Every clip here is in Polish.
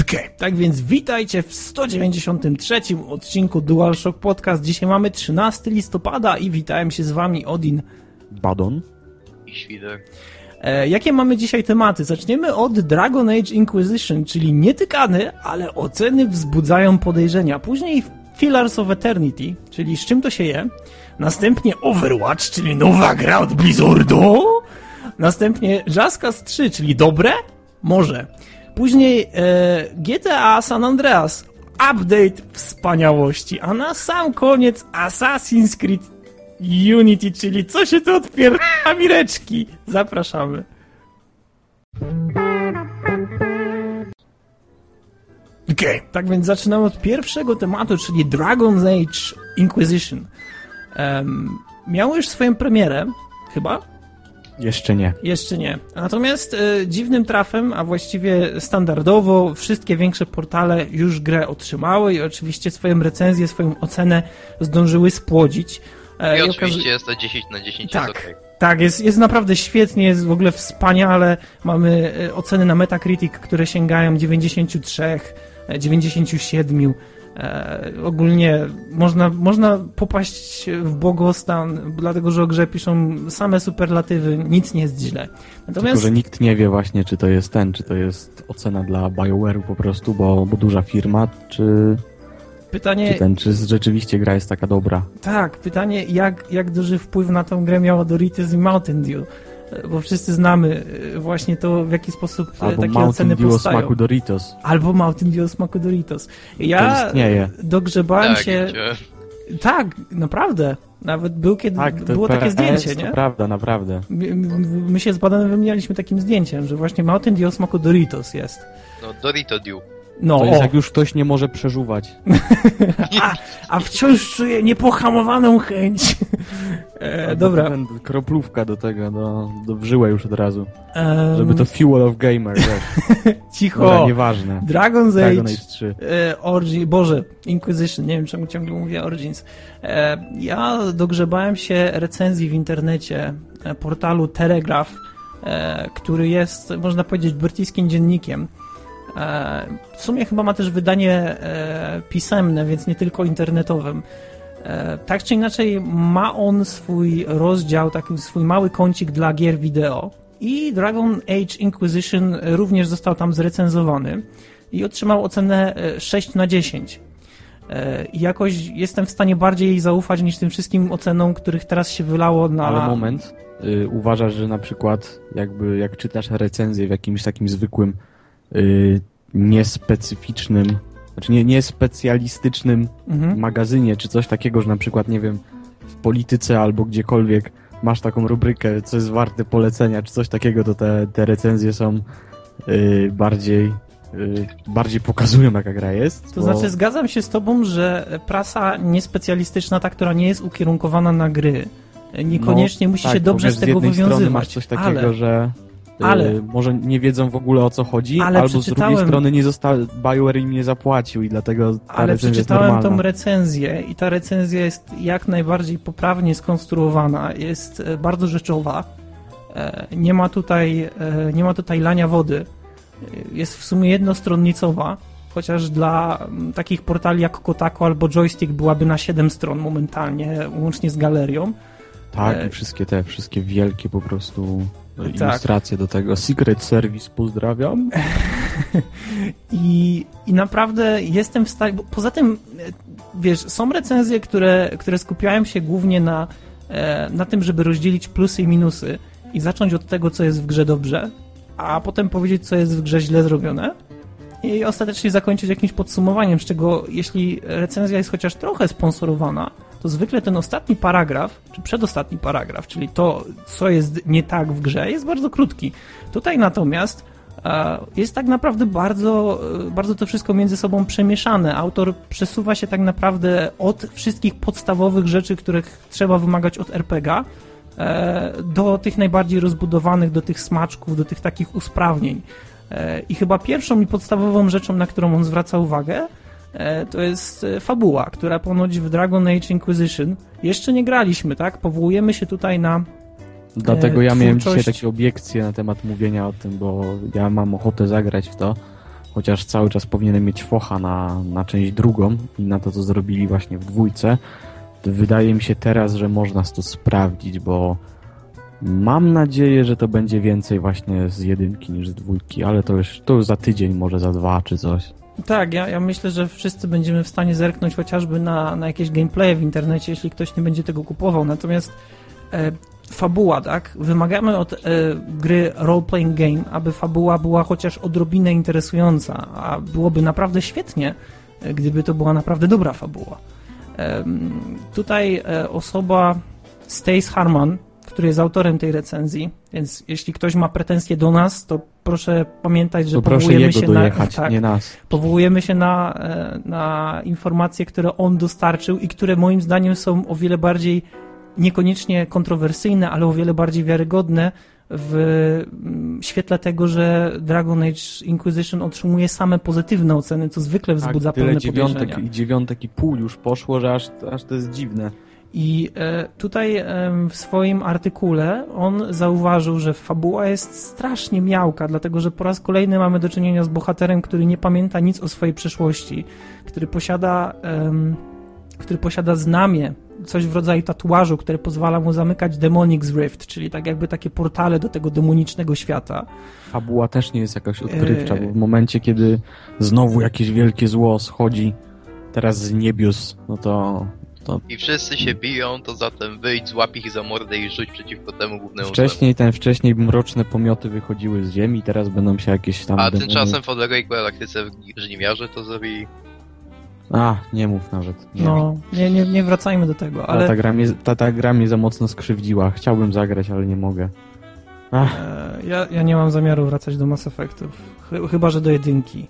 Okay, tak więc witajcie w 193 odcinku DualShock Podcast. Dzisiaj mamy 13 listopada i witałem się z wami Odin. Badon. I Świder. E, jakie mamy dzisiaj tematy? Zaczniemy od Dragon Age Inquisition, czyli nietykany, ale oceny wzbudzają podejrzenia. Później Fillars of Eternity, czyli z czym to się je. Następnie Overwatch, czyli nowa gra od Blizzardu. Następnie Jaskas 3, czyli dobre? Może. Później e, GTA San Andreas. Update wspaniałości. A na sam koniec Assassin's Creed Unity, czyli co się tu odpiera mireczki. Zapraszamy. Okej, okay, tak więc zaczynamy od pierwszego tematu, czyli Dragon's Age Inquisition. Um, miało już swoją premierę, chyba? Jeszcze nie. Jeszcze nie. Natomiast e, dziwnym trafem, a właściwie standardowo, wszystkie większe portale już grę otrzymały i oczywiście swoją recenzję, swoją ocenę zdążyły spłodzić. E, I, I oczywiście jest to 10 na 10, tak, jest okay. Tak, jest, jest naprawdę świetnie, jest w ogóle wspaniale. Mamy e, oceny na Metacritic, które sięgają 93, 97. E, ogólnie można, można popaść w błogostan, dlatego że o grze piszą same superlatywy, nic nie jest źle. Natomiast... Tylko, że nikt nie wie właśnie, czy to jest ten, czy to jest ocena dla BioWare'u po prostu, bo, bo duża firma, czy... Pytanie... Czy, ten, czy rzeczywiście gra jest taka dobra? Tak, pytanie, jak, jak duży wpływ na tą grę miało Doritos i Mountain Dew bo wszyscy znamy e, właśnie to, w jaki sposób e, Albo takie Mountain oceny Dew powstają. smaku Doritos. Albo Mountain Dew smaku Doritos. Ja to istnieje. dogrzebałem tak, się... Tak, naprawdę. Nawet był kiedy, tak, było takie zdjęcie, nie? To prawda, naprawdę. My, my się z Badanem wymienialiśmy takim zdjęciem, że właśnie Mountain Dew smaku Doritos jest. No, Dorito Dew. No, to jest o. jak już ktoś nie może przeżuwać. a, a wciąż czuję niepohamowaną chęć. E, dobra. Ten kroplówka do tego, do, do wżyłę już od razu. Um... Żeby to fuel of gamer. Cicho. Dobra, nieważne. Dragon's Age. Dragon Age 3. E, Boże, Inquisition, nie wiem czemu ciągle mówię Origins. E, ja dogrzebałem się recenzji w internecie e, portalu Telegraph, e, który jest, można powiedzieć, brytyjskim dziennikiem w sumie chyba ma też wydanie e, pisemne, więc nie tylko internetowym. E, tak czy inaczej, ma on swój rozdział, taki swój mały kącik dla gier wideo. I Dragon Age Inquisition również został tam zrecenzowany i otrzymał ocenę 6 na 10. I jakoś jestem w stanie bardziej jej zaufać niż tym wszystkim ocenom, których teraz się wylało na. Ale moment. Y, uważasz, że na przykład jakby jak czytasz recenzję w jakimś takim zwykłym Y, niespecyficznym, znaczy nie, niespecjalistycznym mhm. magazynie, czy coś takiego, że na przykład, nie wiem, w polityce albo gdziekolwiek masz taką rubrykę, co jest warte polecenia, czy coś takiego, to te, te recenzje są yy, bardziej yy, bardziej pokazują, jaka gra jest. To bo... znaczy, zgadzam się z tobą, że prasa niespecjalistyczna, ta, która nie jest ukierunkowana na gry, niekoniecznie no, musi tak, się dobrze z tego wywiązywać. masz coś takiego, ale... że ale, y, może nie wiedzą w ogóle o co chodzi, albo z drugiej strony nie został, BioWare im nie zapłacił i dlatego ta Ale przeczytałem tą recenzję i ta recenzja jest jak najbardziej poprawnie skonstruowana, jest e, bardzo rzeczowa, e, nie ma tutaj, e, nie ma tutaj lania wody, jest w sumie jednostronnicowa, chociaż dla takich portali jak Kotaku albo Joystick byłaby na 7 stron momentalnie, łącznie z galerią. Tak, i wszystkie te, wszystkie wielkie po prostu tak. ilustracje do tego. Secret Service, pozdrawiam. I, I naprawdę jestem w stanie. Poza tym, wiesz, są recenzje, które, które skupiają się głównie na, e, na tym, żeby rozdzielić plusy i minusy i zacząć od tego, co jest w grze dobrze, a potem powiedzieć, co jest w grze źle zrobione. I ostatecznie zakończyć jakimś podsumowaniem, z czego jeśli recenzja jest chociaż trochę sponsorowana, to zwykle ten ostatni paragraf, czy przedostatni paragraf, czyli to, co jest nie tak w grze, jest bardzo krótki. Tutaj natomiast e, jest tak naprawdę bardzo, e, bardzo to wszystko między sobą przemieszane. Autor przesuwa się tak naprawdę od wszystkich podstawowych rzeczy, których trzeba wymagać od RPG, e, do tych najbardziej rozbudowanych, do tych smaczków, do tych takich usprawnień. I chyba pierwszą i podstawową rzeczą, na którą on zwraca uwagę, to jest e, fabuła, która ponoć w Dragon Age Inquisition jeszcze nie graliśmy, tak? Powołujemy się tutaj na Dlatego ja twórczość... miałem dzisiaj takie obiekcje na temat mówienia o tym, bo ja mam ochotę zagrać w to, chociaż cały czas powinienem mieć focha na, na część drugą i na to, co zrobili właśnie w dwójce, wydaje mi się teraz, że można to sprawdzić, bo mam nadzieję, że to będzie więcej właśnie z jedynki niż z dwójki, ale to już, to już za tydzień, może za dwa czy coś. Tak, ja, ja myślę, że wszyscy będziemy w stanie zerknąć chociażby na, na jakieś gameplaye w internecie, jeśli ktoś nie będzie tego kupował. Natomiast e, fabuła, tak? Wymagamy od e, gry role-playing game, aby fabuła była chociaż odrobinę interesująca, a byłoby naprawdę świetnie, e, gdyby to była naprawdę dobra fabuła. E, tutaj osoba Stace Harman, który jest autorem tej recenzji, więc jeśli ktoś ma pretensje do nas, to proszę pamiętać, że powołujemy się dojechać, na tak, nie nas. Powołujemy się na, e, na informacje, które on dostarczył i które moim zdaniem są o wiele bardziej niekoniecznie kontrowersyjne, ale o wiele bardziej wiarygodne w mm, świetle tego, że Dragon Age Inquisition otrzymuje same pozytywne oceny, co zwykle tak, wzbudza tak, pewne dziewiątek, podejrzenia. I dziewiątek i pół już poszło, że aż, aż to jest dziwne. I e, tutaj w swoim artykule on zauważył, że fabuła jest strasznie miałka, dlatego że po raz kolejny mamy do czynienia z bohaterem, który nie pamięta nic o swojej przeszłości, który posiada, który posiada znamie, coś w rodzaju tatuażu, które pozwala mu zamykać Demonix Rift, czyli tak jakby takie portale do tego demonicznego świata. Fabuła też nie jest jakaś odkrywcza, e... bo w momencie, kiedy znowu jakieś wielkie zło schodzi teraz z niebios, no to to... I wszyscy się biją, to zatem wyjdź, złap ich za mordę i rzuć przeciwko temu głównemu Wcześniej ten, wcześniej mroczne pomioty wychodziły z ziemi, teraz będą się jakieś tam... A demony... tymczasem w odległej galaktyce w Żniwiarze to zrobili... A, nie mów nawet. Nie. No, nie, nie, nie wracajmy do tego, ale... Ta, gra mnie, ta, ta gra mnie za mocno skrzywdziła. Chciałbym zagrać, ale nie mogę. Ach. E, ja, ja nie mam zamiaru wracać do Mass Effectów. Chyba, że do jedynki.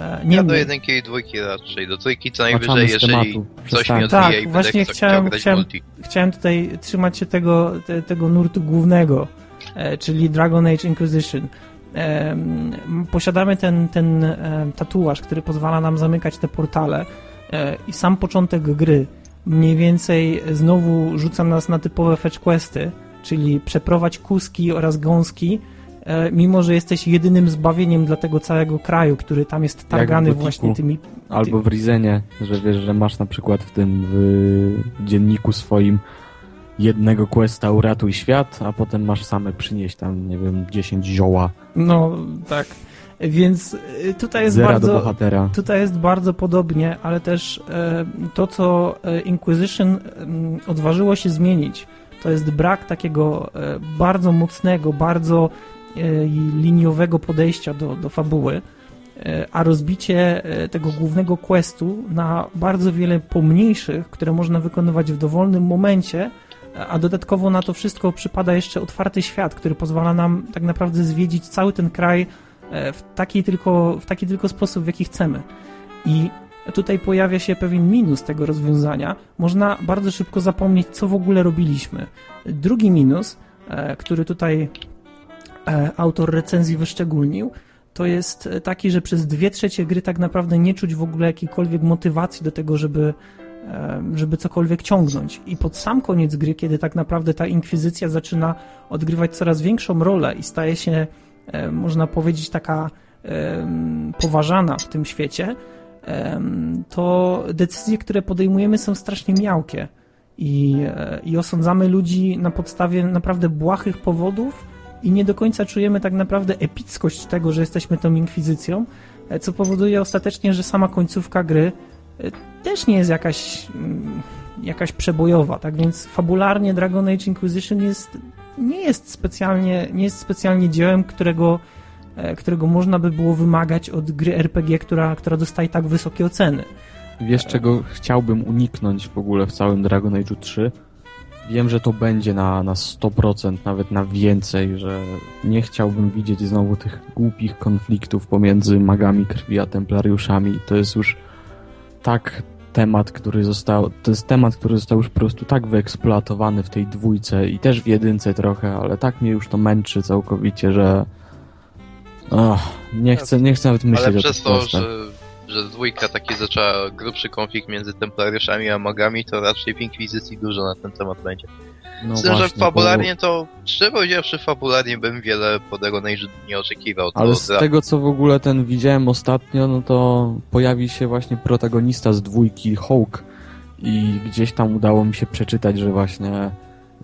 E, nie ja do jedynki i dwójki raczej, do trójki co najwyżej, jeżeli coś mi odbije tak, i właśnie chciałem, chciałem, chciałem tutaj trzymać się tego, te, tego nurtu głównego, e, czyli Dragon Age Inquisition. E, posiadamy ten, ten e, tatuaż, który pozwala nam zamykać te portale e, i sam początek gry mniej więcej znowu rzuca nas na typowe fetch questy, czyli przeprowadź kuski oraz gąski mimo że jesteś jedynym zbawieniem dla tego całego kraju, który tam jest targany właśnie tymi... Albo w Rizenie, że wiesz, że masz na przykład w tym w dzienniku swoim jednego questa uratuj świat, a potem masz same przynieść tam, nie wiem, 10 zioła. No, tak. Więc e, tutaj jest Zera bardzo... Tutaj jest bardzo podobnie, ale też e, to, co Inquisition odważyło się zmienić, to jest brak takiego bardzo mocnego, bardzo E, liniowego podejścia do, do fabuły, e, a rozbicie e, tego głównego questu na bardzo wiele pomniejszych, które można wykonywać w dowolnym momencie, a dodatkowo na to wszystko przypada jeszcze otwarty świat, który pozwala nam tak naprawdę zwiedzić cały ten kraj w taki tylko, w taki tylko sposób, w jaki chcemy. I tutaj pojawia się pewien minus tego rozwiązania. Można bardzo szybko zapomnieć, co w ogóle robiliśmy. Drugi minus, który tutaj E, autor recenzji wyszczególnił, to jest taki, że przez dwie trzecie gry tak naprawdę nie czuć w ogóle jakiejkolwiek motywacji do tego, żeby, e, żeby cokolwiek ciągnąć. I pod sam koniec gry, kiedy tak naprawdę ta inkwizycja zaczyna odgrywać coraz większą rolę i staje się, e, można powiedzieć, taka poważana w tym świecie, to decyzje, które podejmujemy są strasznie miałkie. I, i osądzamy ludzi na podstawie naprawdę błahych powodów, i nie do końca czujemy tak naprawdę epickość tego, że jesteśmy tą inkwizycją, e, co powoduje ostatecznie, że sama końcówka gry e, też nie jest jakaś, mm, jakaś przebojowa, tak więc fabularnie Dragon Age Inquisition jest, nie jest specjalnie, nie jest specjalnie dziełem, którego, e, którego można by było wymagać od gry RPG, która, która dostaje tak wysokie oceny. Wiesz, czego chciałbym uniknąć w ogóle w całym Dragon Age 3? Wiem, że to będzie na, na 100%, nawet na więcej, że nie chciałbym widzieć znowu tych głupich konfliktów pomiędzy magami krwi a templariuszami. To jest już tak temat, który został, to jest temat, który został już po prostu tak wyeksploatowany w tej dwójce i też w jedynce trochę, ale tak mnie już to męczy całkowicie, że oh, nie, chcę, nie chcę nawet myśleć ale przez to, że że dwójka taki zaczęła grubszy konflikt między templariuszami a magami, to raczej w Inkwizycji dużo na ten temat będzie. No Z tym, że fabularnie bo... to, szczerze powiedziawszy, fabularnie bym wiele po Dragon Age nie oczekiwał. Ale z tego, co w ogóle ten widziałem ostatnio, no to pojawi się właśnie protagonista z dwójki, Hawk, i gdzieś tam udało mi się przeczytać, że właśnie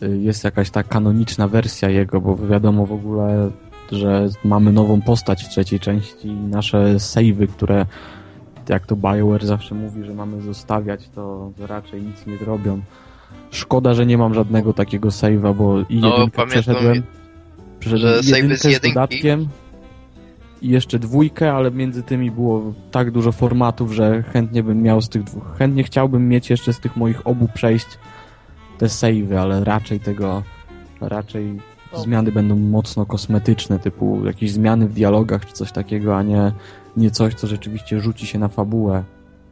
y, jest jakaś ta kanoniczna wersja jego, bo wiadomo w ogóle, że mamy nową postać w trzeciej części i nasze savey, które jak to BioWare zawsze mówi, że mamy zostawiać, to raczej nic nie zrobią. Szkoda, że nie mam żadnego takiego save'a, bo i no, jedynkę przeszedłem, przeszedłem jedynkę z, z dodatkiem i jeszcze dwójkę, ale między tymi było tak dużo formatów, że chętnie bym miał z tych dwóch, chętnie chciałbym mieć jeszcze z tych moich obu przejść te save'y, ale raczej tego, raczej zmiany będą mocno kosmetyczne, typu jakieś zmiany w dialogach czy coś takiego, a nie, nie coś, co rzeczywiście rzuci się na fabułę.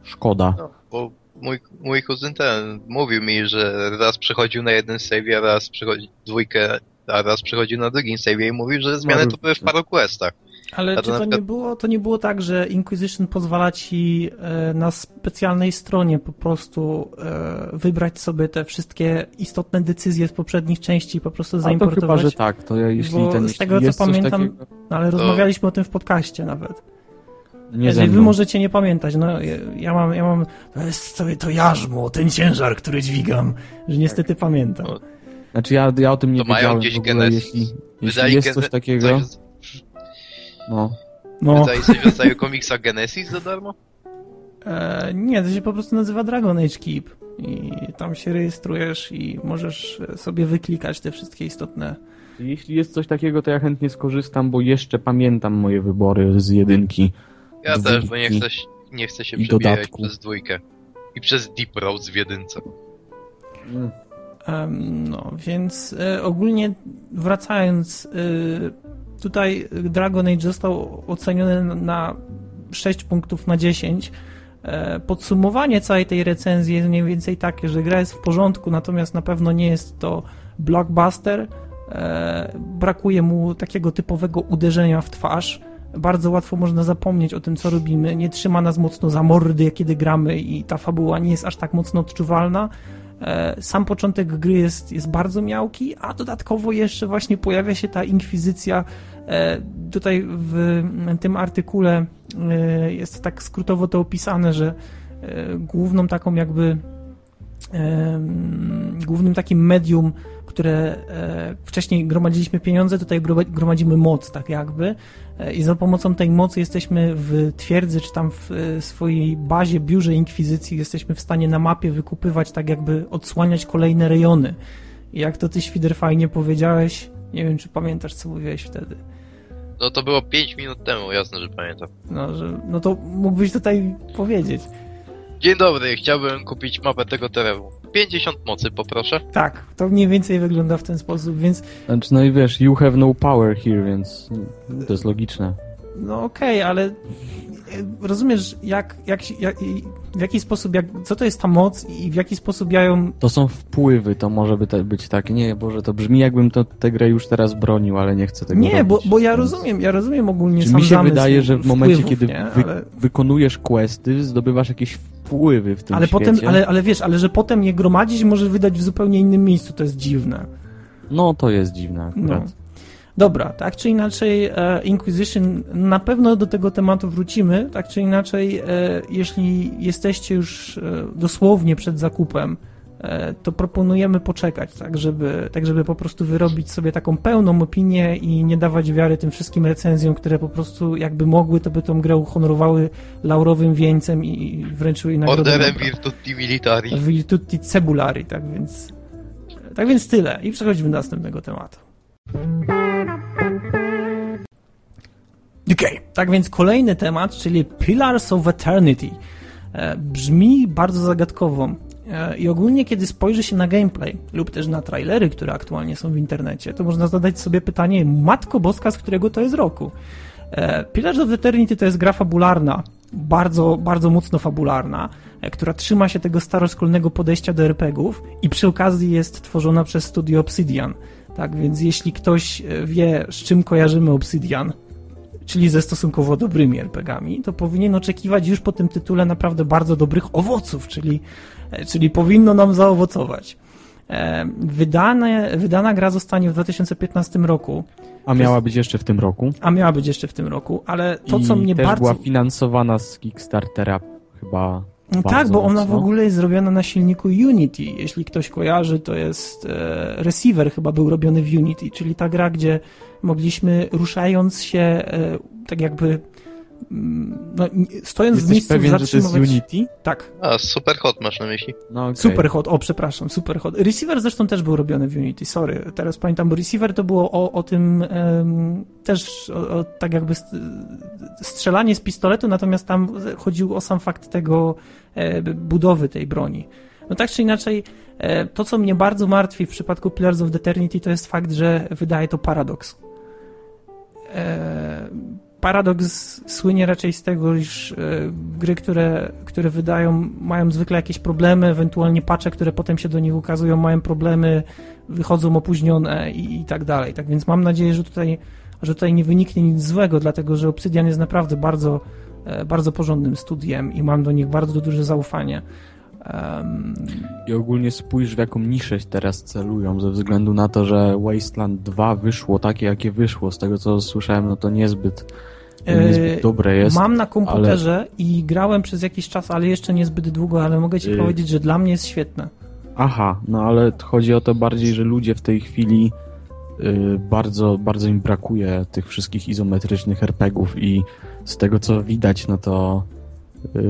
Szkoda. No, bo mój, mój kuzyn ten mówił mi, że raz przechodził na jeden save, a raz przechodzi dwójkę, a raz przechodził na drugim save i mówił, że zmiany to były w paru questach. Ale czy to, przykład... nie było, to nie było tak, że Inquisition pozwala ci e, na specjalnej stronie po prostu e, wybrać sobie te wszystkie istotne decyzje z poprzednich części i po prostu zaimportować? A to chyba, że tak. To ja, jeśli Bo ten, z tego co pamiętam, takiego... no, ale to... rozmawialiśmy o tym w podcaście nawet. Nie Jeżeli wy możecie nie pamiętać, no ja, ja, mam, ja mam, to jest sobie to jarzmo, ten ciężar, który dźwigam, że niestety tak. pamiętam. No. Znaczy ja, ja o tym nie to wiedziałem w ogóle, jeśli, jeśli jest coś takiego... Coś no. no. Wydaje coś w rodzaju komiksa Genesis za darmo? E, nie, to się po prostu nazywa Dragon Age Keep i tam się rejestrujesz i możesz sobie wyklikać te wszystkie istotne... Jeśli jest coś takiego, to ja chętnie skorzystam, bo jeszcze pamiętam moje wybory z jedynki. Ja też, bo nie chcę, nie chcę się przebijać przez dwójkę. I przez Deep Roads w jedynce. Mm. Um, no, więc e, ogólnie wracając, e, Tutaj Dragon Age został oceniony na 6 punktów na 10. E, podsumowanie całej tej recenzji jest mniej więcej takie, że gra jest w porządku, natomiast na pewno nie jest to blockbuster. E, brakuje mu takiego typowego uderzenia w twarz. Bardzo łatwo można zapomnieć o tym, co robimy. Nie trzyma nas mocno za mordy, kiedy gramy, i ta fabuła nie jest aż tak mocno odczuwalna. E, sam początek gry jest, jest bardzo miałki, a dodatkowo jeszcze właśnie pojawia się ta inkwizycja. E, tutaj w tym artykule e, jest tak skrótowo to opisane, że główną taką jakby głównym takim medium które e, wcześniej gromadziliśmy pieniądze, tutaj gromadzimy moc, tak jakby. E, I za pomocą tej mocy jesteśmy w twierdzy, czy tam w e, swojej bazie, biurze inkwizycji, jesteśmy w stanie na mapie wykupywać, tak jakby odsłaniać kolejne rejony. I jak to ty, Świder, fajnie powiedziałeś, nie wiem, czy pamiętasz, co mówiłeś wtedy. No to było 5 minut temu, jasne, że pamiętam. No, że, no to mógłbyś tutaj powiedzieć. Dzień dobry, chciałbym kupić mapę tego terenu. 50 mocy poproszę. Tak, to mniej więcej wygląda w ten sposób, więc... Znaczy, no i wiesz, you have no power here, więc to jest logiczne. No okej, okay, ale rozumiesz, jak, jak, jak, w jaki sposób, jak, co to jest ta moc i w jaki sposób ja ją... To są wpływy, to może by być tak, nie, Boże, to brzmi jakbym to, tę grę już teraz bronił, ale nie chcę tego Nie, robić, bo, bo ja rozumiem, ja rozumiem ogólnie Czy sam mi się wydaje, że w momencie, kiedy nie, wy, ale... wykonujesz questy, zdobywasz jakieś wpływy w tym ale świecie. Potem, ale, ale wiesz, ale że potem je gromadzić może wydać w zupełnie innym miejscu, to jest dziwne. No, to jest dziwne akurat. No. Dobra, tak czy inaczej e, Inquisition, na pewno do tego tematu wrócimy, tak czy inaczej, e, jeśli jesteście już e, dosłownie przed zakupem, to proponujemy poczekać, tak żeby, tak żeby po prostu wyrobić sobie taką pełną opinię i nie dawać wiary tym wszystkim recenzjom, które po prostu jakby mogły, to by tą grę uhonorowały laurowym wieńcem i wręczyły jej nagrodę. Orderem Virtuti Militari. Virtuti Cebulari, tak więc tak więc tyle i przechodzimy do następnego tematu. Okej, okay. tak więc kolejny temat, czyli Pillars of Eternity. E, brzmi bardzo zagadkowo e, i ogólnie kiedy spojrzy się na gameplay lub też na trailery, które aktualnie są w internecie, to można zadać sobie pytanie, Matko Boska, z którego to jest roku? E, Pillars of Eternity to jest gra fabularna, bardzo, bardzo mocno fabularna, która trzyma się tego staroszkolnego podejścia do RPGów i przy okazji jest tworzona przez studio Obsidian. Tak więc jeśli ktoś wie, z czym kojarzymy Obsidian, czyli ze stosunkowo dobrymi RPGami, to powinien oczekiwać już po tym tytule naprawdę bardzo dobrych owoców, czyli, e, czyli powinno nam zaowocować. E, wydane, wydana gra zostanie w 2015 roku. A miała być jeszcze w tym roku? A miała być jeszcze w tym roku, ale to, I co mnie też bardzo... była finansowana z Kickstartera chyba no tak, bo ona w ogóle jest zrobiona na silniku Unity. Jeśli ktoś kojarzy, to jest e, receiver chyba był robiony w Unity, czyli ta gra, gdzie mogliśmy ruszając się e, tak jakby no, stojąc Jesteś w miejscu pewien, zatrzymywać... że to jest Unity? Tak. A, Superhot masz na myśli? No, okay. Superhot, o przepraszam, Superhot. Receiver zresztą też był robiony w Unity, sorry. Teraz pamiętam, bo Receiver to było o, o tym um, też o, o, tak jakby strzelanie z pistoletu, natomiast tam chodził o sam fakt tego e, budowy tej broni. No tak czy inaczej, e, to co mnie bardzo martwi w przypadku Pillars of Eternity to jest fakt, że wydaje to paradoks. E, paradoks słynie raczej z tego, iż e, gry, które, które wydają, mają zwykle jakieś problemy, ewentualnie pacze, które potem się do nich ukazują, mają problemy, wychodzą opóźnione i, i tak dalej. Tak więc mam nadzieję, że tutaj, że tutaj nie wyniknie nic złego, dlatego że Obsidian jest naprawdę bardzo, e, bardzo porządnym studiem i mam do nich bardzo duże zaufanie. Um... I ogólnie spójrz w jaką niszę teraz celują, ze względu na to, że Wasteland 2 wyszło takie, jakie wyszło. Z tego co słyszałem, no to niezbyt, niezbyt dobre jest. Mam na komputerze ale... i grałem przez jakiś czas, ale jeszcze niezbyt długo, ale mogę ci y... powiedzieć, że dla mnie jest świetne. Aha, no ale chodzi o to bardziej, że ludzie w tej chwili yy, bardzo, bardzo im brakuje tych wszystkich izometrycznych RPGów i z tego co widać, no to Y,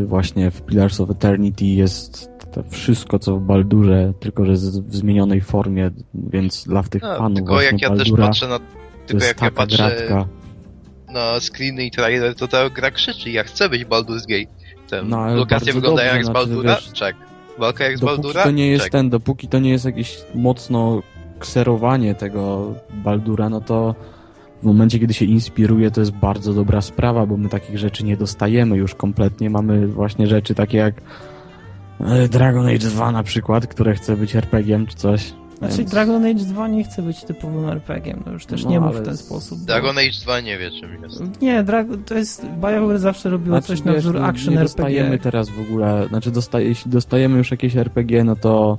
właśnie w Pillars of Eternity jest to wszystko, co w Baldurze, tylko że w zmienionej formie, więc dla tych no, fanów tylko jak ja Baldura, też patrzę na... Tylko jak ja patrzę gratka. na screeny i trailer, to ta gra krzyczy, ja chcę być Baldur's Gate. No, lokacje wyglądają jak z znaczy, Baldura? Wiesz, Czek. Walka jak z Baldura? to nie jest Czek. ten, dopóki to nie jest jakieś mocno kserowanie tego Baldura, no to w momencie, kiedy się inspiruje, to jest bardzo dobra sprawa, bo my takich rzeczy nie dostajemy już kompletnie. Mamy właśnie rzeczy takie jak e, Dragon Age 2 na przykład, które chce być RPG-iem czy coś. Znaczy więc... Dragon Age 2 nie chce być typowym RPG-iem, no już też no, nie mów w ten sposób. Dragon bo... Age 2 nie wie czym jest. Nie, Dragon, to jest, BioWare zawsze robiło znaczy, coś na wzór action nie RPG. dostajemy teraz w ogóle, znaczy dostaje, jeśli dostajemy już jakieś RPG, no to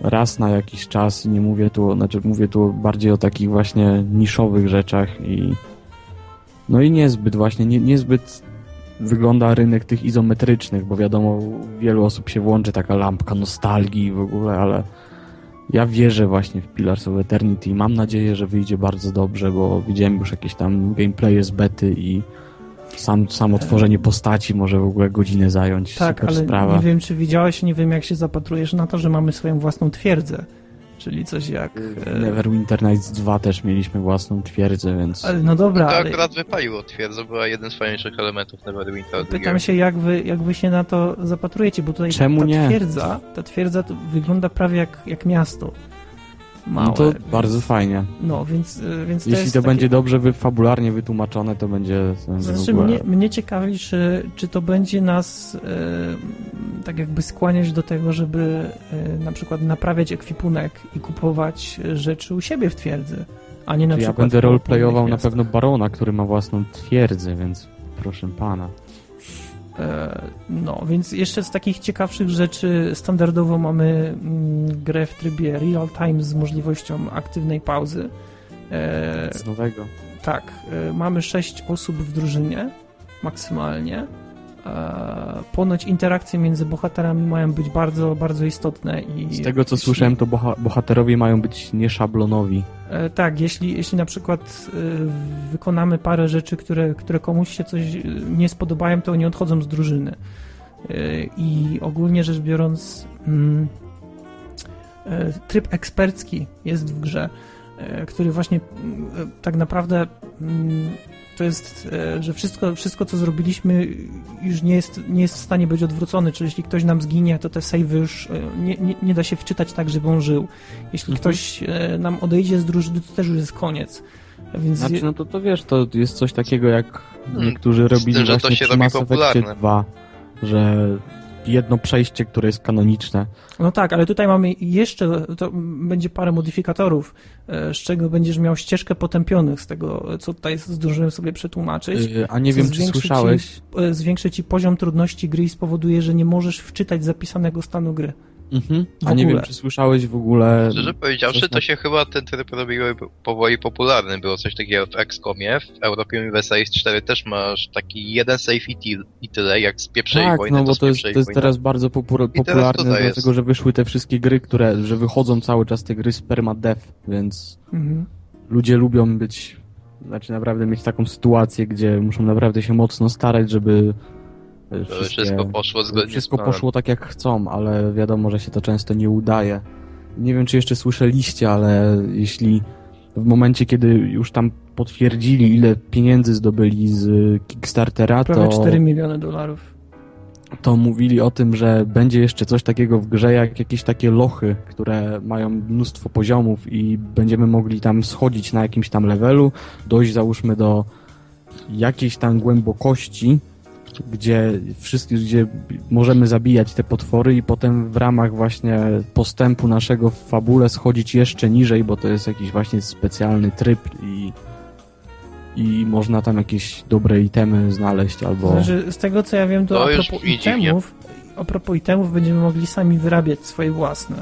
raz na jakiś czas nie mówię tu, znaczy mówię tu bardziej o takich właśnie niszowych rzeczach i no i niezbyt właśnie, nie, niezbyt wygląda rynek tych izometrycznych, bo wiadomo, wielu osób się włączy taka lampka nostalgii w ogóle, ale ja wierzę właśnie w Pillars of Eternity i mam nadzieję, że wyjdzie bardzo dobrze, bo widziałem już jakieś tam gameplaye z bety i sam, samo tworzenie postaci może w ogóle godzinę zająć. Tak, Super ale sprawa. nie wiem, czy widziałeś, nie wiem, jak się zapatrujesz na to, że mamy swoją własną twierdzę. Czyli coś jak... E, Neverwinter Nights 2 też mieliśmy własną twierdzę, więc... Ale, no dobra, To ale... akurat wypaliło twierdzę, była jeden z fajniejszych elementów Neverwinter. Pytam się, jak wy, jak wy się na to zapatrujecie, bo tutaj Czemu ta nie? twierdza, ta twierdza wygląda prawie jak, jak miasto małe. No to więc, bardzo fajnie. No, więc, y, więc to Jeśli to takie... będzie dobrze wy, fabularnie wytłumaczone, to będzie Znaczy, ogóle... mnie, mnie ciekawi, czy, czy to będzie nas e, tak jakby skłaniać do tego, żeby e, na przykład naprawiać ekwipunek i kupować rzeczy u siebie w twierdzy, a nie na przykład... Ja będę roleplayował na pewno Barona, który ma własną twierdzę, więc proszę pana. E, no, więc jeszcze z takich ciekawszych rzeczy standardowo mamy mm, grę w trybie real time z możliwością aktywnej pauzy. E, z nowego. Tak, e, mamy sześć osób w drużynie maksymalnie. E, ponoć interakcje między bohaterami mają być bardzo, bardzo istotne. I Z tego co jeśli... słyszałem, to bohaterowie mają być nieszablonowi. E, tak, jeśli, jeśli na przykład e, wykonamy parę rzeczy, które, które komuś się coś nie spodobają, to oni odchodzą z drużyny. I ogólnie rzecz biorąc, mm, tryb ekspercki jest w grze, który właśnie tak naprawdę mm, to jest, e, że wszystko, wszystko co zrobiliśmy już nie jest, nie jest w stanie być odwrócone, czyli jeśli ktoś nam zginie, to te save już e, nie, nie, nie da się wczytać tak, żeby on żył. Jeśli mhm. ktoś e, nam odejdzie z drużyny, to też już jest koniec. Więc... Znaczy, no to, to wiesz, to jest coś takiego jak hmm. niektórzy robili tym, właśnie przy Mass Effect 2, że jedno przejście, które jest kanoniczne. No tak, ale tutaj mamy jeszcze, to będzie parę modyfikatorów, e, z czego będziesz miał ścieżkę potępionych, z tego, co tutaj zdążyłem sobie przetłumaczyć. A nie wiem, czy słyszałeś. Ci, zwiększy ci poziom trudności gry i spowoduje, że nie możesz wczytać zapisanego stanu gry. Mhm. A nie wiem, czy słyszałeś w ogóle... Szczerze powiedziawszy, to się chyba ten tryb robił powoli popularny. Było coś takiego w XCOMie, w Europie Universalis 4 też masz taki jeden save i, i tyle, jak z pierwszej tak, wojny. no bo to, jest, to jest teraz bardzo popularne, dlatego że wyszły te wszystkie gry, które, że wychodzą cały czas te gry z permadeath, więc mhm. ludzie lubią być, znaczy naprawdę mieć taką sytuację, gdzie muszą naprawdę się mocno starać, żeby wszystko poszło zgodnie Wszystko poszło tak jak chcą, ale wiadomo, że się to często nie udaje. Nie wiem, czy jeszcze słyszeliście, ale jeśli w momencie, kiedy już tam potwierdzili, ile pieniędzy zdobyli z Kickstartera, Prawie to... 4 miliony dolarów. To mówili o tym, że będzie jeszcze coś takiego w grze, jak jakieś takie lochy, które mają mnóstwo poziomów i będziemy mogli tam schodzić na jakimś tam levelu, dojść załóżmy do jakiejś tam głębokości, gdzie wszystkie, gdzie możemy zabijać te potwory i potem w ramach właśnie postępu naszego w fabule schodzić jeszcze niżej, bo to jest jakiś właśnie specjalny tryb i i można tam jakieś dobre itemy znaleźć albo... Znaczy, z tego co ja wiem, to, to a propos itemów, a propos itemów będziemy mogli sami wyrabiać swoje własne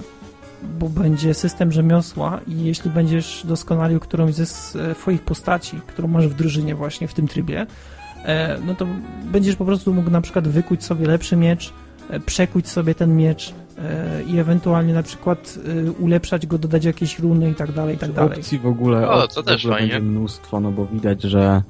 bo będzie system rzemiosła i jeśli będziesz doskonalił którąś ze swoich postaci, którą masz w drużynie właśnie w tym trybie, E, no to będziesz po prostu mógł na przykład wykuć sobie lepszy miecz, e, przekuć sobie ten miecz e, i ewentualnie na przykład ulepszać go, dodać jakieś runy i tak dalej, i tak dalej. Opcji w ogóle, o, to też fajnie. będzie mnóstwo, no bo widać, że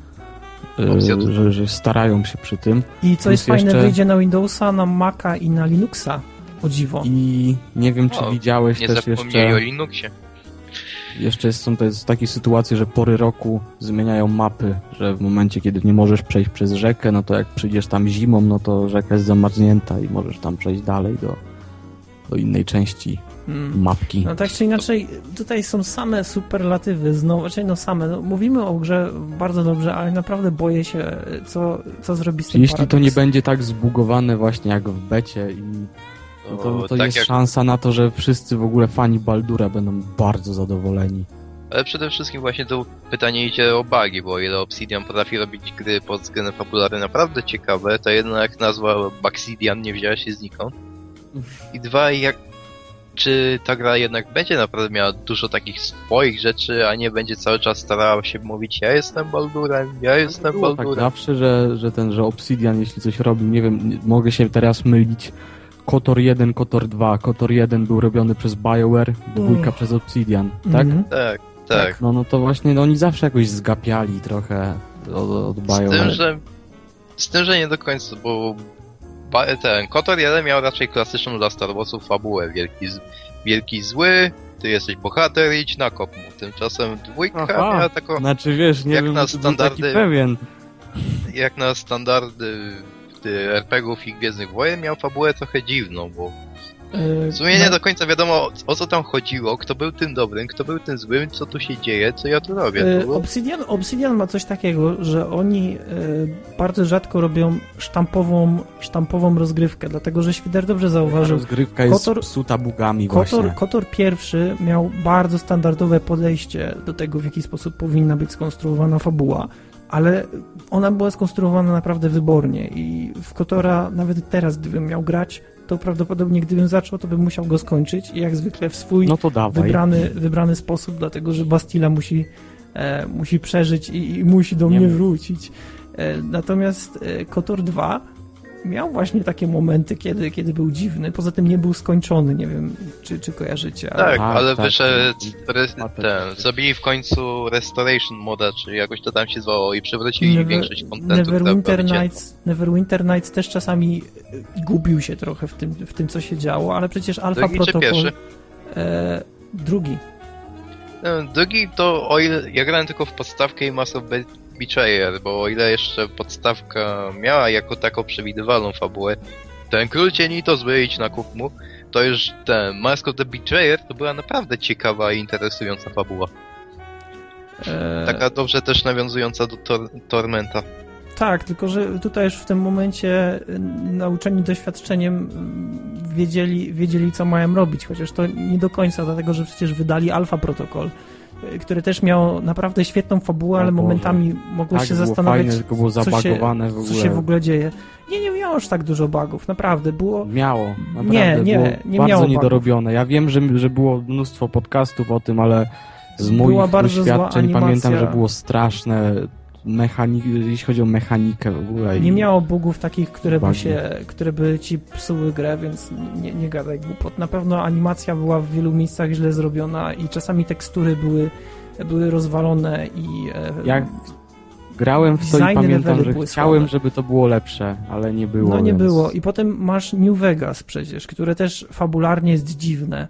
że, że, starają się przy tym. I co jest fajne, jeszcze... wyjdzie na Windowsa, na Maca i na Linuxa, o dziwo. I nie wiem, czy o, widziałeś też jeszcze... o Linuxie. Jeszcze są to jest takie sytuacje, że pory roku zmieniają mapy, że w momencie, kiedy nie możesz przejść przez rzekę, no to jak przyjdziesz tam zimą, no to rzeka jest zamarznięta i możesz tam przejść dalej do, do innej części hmm. mapki. No tak czy inaczej, tutaj są same superlatywy, znowu, raczej no same. No, mówimy o grze bardzo dobrze, ale naprawdę boję się, co, co zrobi z tym Jeśli paradoks. to nie będzie tak zbugowane właśnie jak w becie i no to, to tak jest jak... szansa na to, że wszyscy w ogóle fani Baldura będą bardzo zadowoleni. Ale przede wszystkim właśnie to pytanie idzie o bugi, bo o ile Obsidian potrafi robić gry pod względem fabularny naprawdę ciekawe, to jednak nazwa Buxidian nie wzięła się znikąd. I dwa, jak czy ta gra jednak będzie naprawdę miała dużo takich swoich rzeczy, a nie będzie cały czas starała się mówić ja jestem Baldurem, ja jestem tak Baldurem. Tak zawsze, że, że ten, że Obsidian jeśli coś robi, nie wiem, mogę się teraz mylić, KOTOR 1, KOTOR 2. KOTOR 1 był robiony przez BioWare, dwójka mm. przez Obsidian, tak? Mm -hmm. Tak, tak? No, no to właśnie no, oni zawsze jakoś zgapiali trochę od, od BioWare. Z tym, że, z tym, że nie do końca, bo ten KOTOR 1 miał raczej klasyczną dla Star Warsów fabułę. Wielki, wielki zły, ty jesteś bohater, idź na kop mu. Tymczasem dwójka Aha, miała taką... Znaczy wiesz, nie jak wiem, na standardy, pewien. Jak na standardy RPGów i Gwiezdnych Wojen miał fabułę trochę dziwną, bo w sumie nie no. do końca wiadomo o co tam chodziło, kto był tym dobrym, kto był tym złym, co tu się dzieje, co ja tu robię. Yy, Obsidian, Obsidian ma coś takiego, że oni yy, bardzo rzadko robią sztampową, sztampową rozgrywkę, dlatego że Świder dobrze zauważył. Rozgrywka jest Kotor, psuta bugami Kotor, właśnie. Kotor pierwszy miał bardzo standardowe podejście do tego, w jaki sposób powinna być skonstruowana fabuła ale ona była skonstruowana naprawdę wybornie i w Kotora nawet teraz, gdybym miał grać, to prawdopodobnie gdybym zaczął, to bym musiał go skończyć i jak zwykle w swój no wybrany, wybrany sposób, dlatego że Bastila musi, e, musi przeżyć i, i musi do Nie mnie wrócić. E, natomiast e, Kotor 2 miał właśnie takie momenty, kiedy, kiedy był dziwny. Poza tym nie był skończony, nie wiem, czy, czy kojarzycie. Ale... Tak, ale tak, wyszedł, tak, ten, zrobili w końcu Restoration moda, czy jakoś to tam się zwało i przywrócili Never, większość kontentu. Neverwinter Nights, Neverwinter Nights też czasami gubił się trochę w tym, w tym co się działo, ale przecież Alpha drugi Protocol... E, drugi. Drugi to, o ile ja grałem tylko w podstawkę i Mass of Betrayer, bo o ile jeszcze podstawka miała jako taką przewidywalną fabułę, ten król cieni to zły, idź na kup mu, to już ten Mask of the Betrayer to była naprawdę ciekawa i interesująca fabuła. Eee... Taka dobrze też nawiązująca do tor Tormenta. tak, tylko że tutaj już w tym momencie y, nauczeni doświadczeniem wiedzieli, wiedzieli co mają robić, chociaż to nie do końca, dlatego że przecież wydali alfa protokol, y, które też miało naprawdę świetną fabułę, ale momentami mogło tak, się zastanawiać, fajne, tylko było co, się, co się w ogóle dzieje. Nie, nie miało aż tak dużo bugów, naprawdę. Było... Miało, naprawdę. Nie, nie, było nie bardzo miało niedorobione. Ja wiem, że, że było mnóstwo podcastów o tym, ale z moich doświadczeń pamiętam, że było straszne mechanik, jeśli chodzi o mechanikę w ogóle. Nie miało bugów takich, które by, się, które by ci psuły grę, więc nie, nie gadaj głupot. Na pewno animacja była w wielu miejscach źle zrobiona i czasami tekstury były, były rozwalone i... E, Jak grałem w to i pamiętam, że chciałem, żeby to było lepsze, ale nie było. No nie więc... było. I potem masz New Vegas przecież, które też fabularnie jest dziwne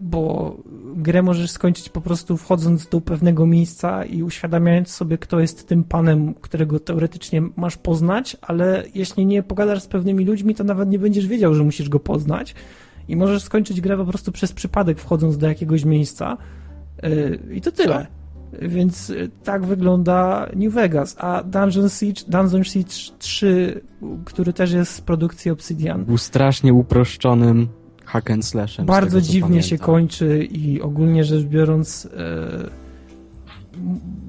bo grę możesz skończyć po prostu wchodząc do pewnego miejsca i uświadamiając sobie, kto jest tym panem, którego teoretycznie masz poznać, ale jeśli nie pogadasz z pewnymi ludźmi, to nawet nie będziesz wiedział, że musisz go poznać i możesz skończyć grę po prostu przez przypadek wchodząc do jakiegoś miejsca yy, i to tyle. Więc yy, tak wygląda New Vegas, a Dungeon Siege, Dungeon Siege 3, który też jest z produkcji Obsidian. Był strasznie uproszczonym hack and slashem. Bardzo tego, dziwnie się kończy i ogólnie rzecz biorąc e,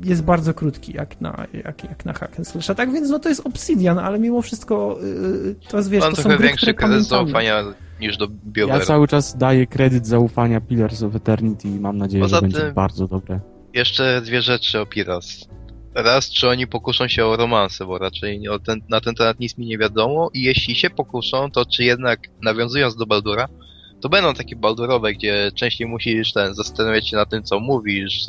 jest bardzo krótki jak na, jak, jak na hack and slash. A tak więc no to jest Obsidian, ale mimo wszystko e, to jest wiesz, Mam to trochę są gry, większy kredyt zaufania niż do BioWare. Ja cały czas daję kredyt zaufania Pillars of Eternity i mam nadzieję, Poza że będzie bardzo dobre. Jeszcze dwie rzeczy o Piras. Raz, czy oni pokuszą się o romanse, bo raczej ten, na ten temat nic mi nie wiadomo i jeśli się pokuszą, to czy jednak nawiązując do Baldura, to będą takie baldurowe, gdzie częściej musisz ten, zastanawiać się na tym, co mówisz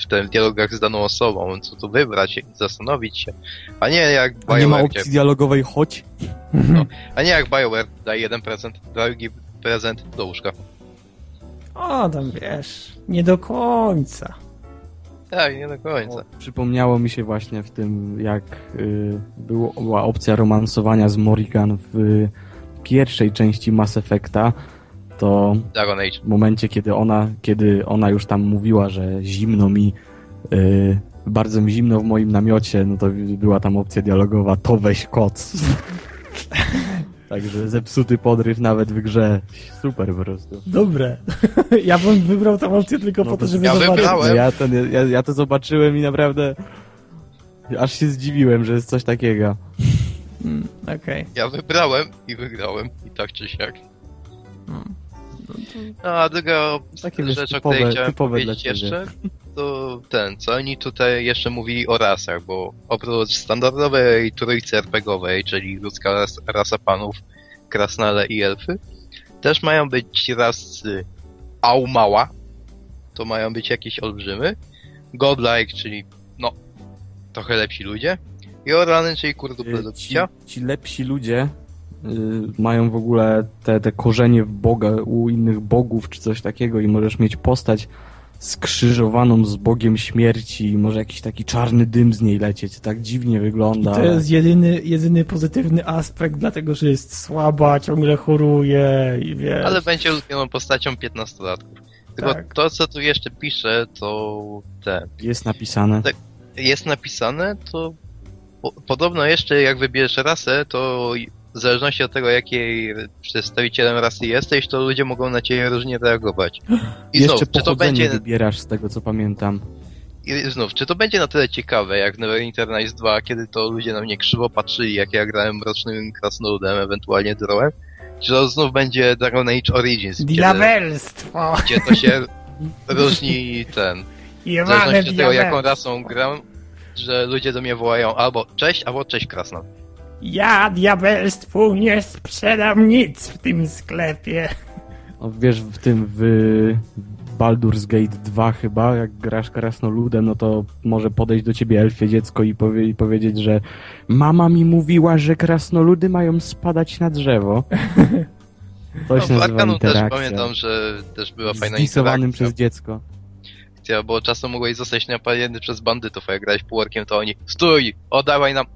w tym dialogach z daną osobą, co tu wybrać, zastanowić się. A nie jak BioWare. A nie ma opcji gdzie... dialogowej chodź? No, a nie jak BioWare, daj jeden prezent, drugi prezent do łóżka. O, tam wiesz, nie do końca. Tak, nie do końca. O, przypomniało mi się właśnie w tym, jak y, było, była opcja romansowania z Morrigan w y, pierwszej części Mass Effecta, to Dragon Age. w momencie, kiedy ona, kiedy ona już tam mówiła, że zimno mi, yy, bardzo mi zimno w moim namiocie, no to była tam opcja dialogowa, to weź koc. Także zepsuty podryw nawet w grze. Super po prostu. Dobre. Ja bym wybrał tę opcję tylko no po to, żeby ja zobaczyć. Wybrałem. Ja, ten, ja, ja to zobaczyłem i naprawdę aż się zdziwiłem, że jest coś takiego. Hmm, Okej. Okay. Ja wybrałem i wygrałem. I tak czy siak. Hmm. No, a druga Takie rzecz, typowe, o której chciałem powiedzieć jeszcze, to ten, co oni tutaj jeszcze mówili o rasach, bo oprócz standardowej trójcy RPGowej, czyli ludzka rasa panów, krasnale i elfy, też mają być rasy Aumała, to mają być jakieś olbrzymy, Godlike, czyli no, trochę lepsi ludzie, i Orany, czyli kurduple do picia. Ci, ci lepsi ludzie mają w ogóle te, te korzenie w Boga, u innych bogów czy coś takiego i możesz mieć postać skrzyżowaną z Bogiem śmierci i może jakiś taki czarny dym z niej lecieć. To tak dziwnie wygląda. I to jest jedyny, jedyny pozytywny aspekt, dlatego że jest słaba, ciągle choruje i wiesz. Ale będzie ulubioną postacią 15-latków. Tylko tak. to, co tu jeszcze pisze, to te... Jest napisane. Te, jest napisane, to po, podobno jeszcze jak wybierzesz rasę, to w zależności od tego, jakiej przedstawicielem rasy jesteś, to ludzie mogą na ciebie różnie reagować. I Jeszcze znów, czy to będzie wybierasz z tego, co pamiętam. I znów, czy to będzie na tyle ciekawe, jak Neverwinter Nights 2, kiedy to ludzie na mnie krzywo patrzyli, jak ja grałem mrocznym krasnoludem, ewentualnie drołem? Czy to znów będzie Dragon Age Origins? Diabelstwo! Gdzie, to się różni ten... W zależności od tego, jaką rasą gram, że ludzie do mnie wołają albo cześć, albo cześć krasnolud. Ja diabelstwu nie sprzedam nic w tym sklepie. No, wiesz, w tym w Baldur's Gate 2 chyba, jak grasz krasnoludem, no to może podejść do ciebie elfie dziecko i, powie, i powiedzieć, że mama mi mówiła, że krasnoludy mają spadać na drzewo. To się no, nazywa interakcja. też pamiętam, że też była fajna interakcja. przez dziecko. Bo czasem mogłeś zostać napadnięty przez bandytów, a jak grałeś półorkiem, to oni stój, oddawaj nam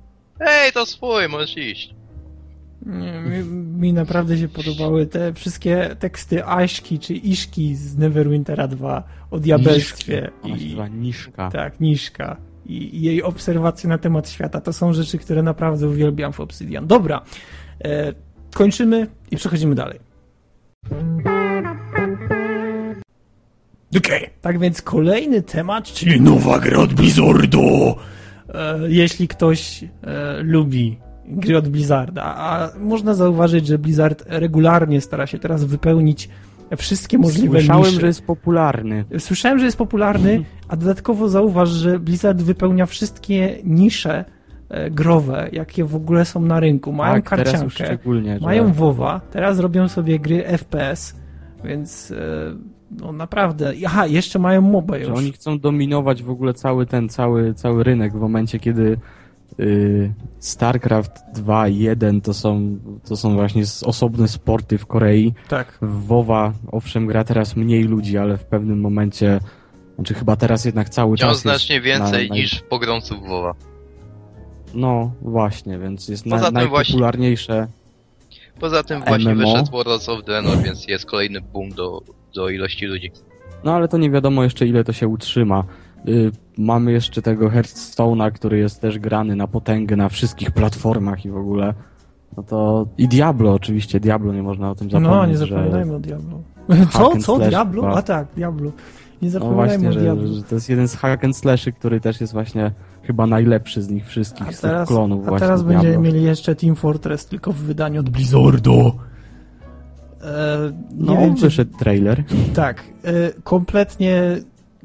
Ej, to swój, możesz iść. Nie, mi, mi, naprawdę się podobały te wszystkie teksty Aśki czy Iszki z Neverwintera 2 o diabelstwie. Niszka. I, Niszka. Tak, Niszka. i, i jej obserwacje na temat świata. To są rzeczy, które naprawdę uwielbiam w Obsidian. Dobra, e, kończymy i przechodzimy dalej. Okej, okay. tak więc kolejny temat, czyli nowa gra od Blizzardu. E, jeśli ktoś e, lubi gry od Blizzarda, a można zauważyć, że Blizzard regularnie stara się teraz wypełnić wszystkie możliwe Słyszałem, że jest popularny. Słyszałem, że jest popularny, a dodatkowo zauważ, że Blizzard wypełnia wszystkie nisze e, growe, jakie w ogóle są na rynku. Mają tak, karciankę, mają że... WoWa, teraz robią sobie gry FPS, więc no naprawdę. Aha, jeszcze mają MOBA już. Że oni chcą dominować w ogóle cały ten, cały, cały rynek w momencie, kiedy yy, StarCraft 2 i 1 to są, to są właśnie osobne sporty w Korei. Tak. W WoWa, owszem, gra teraz mniej ludzi, ale w pewnym momencie, znaczy chyba teraz jednak cały Wciąż czas znacznie więcej na, na... niż pogromców WoWa. No, właśnie, więc jest na, najpopularniejsze. Właśnie, poza tym właśnie MMO. wyszedł Worlds of Draenor, więc jest kolejny boom do, do ilości ludzi. No ale to nie wiadomo jeszcze ile to się utrzyma. Y, mamy jeszcze tego Hearthstone'a, który jest też grany na potęgę na wszystkich platformach i w ogóle. No to i Diablo oczywiście, Diablo nie można o tym zapomnieć. No, nie zapominajmy że... o Diablo. Co? Co? Diablo? A tak, Diablo. Nie no zapominajmy no właśnie, o Diablo. Że, że to jest jeden z hack and slashy, który też jest właśnie chyba najlepszy z nich wszystkich, a z teraz, tych klonów a właśnie. A teraz będziemy mieli jeszcze Team Fortress, tylko w wydaniu od Blizzardu. E, no, wiem, wyszedł trailer. Tak, e, kompletnie,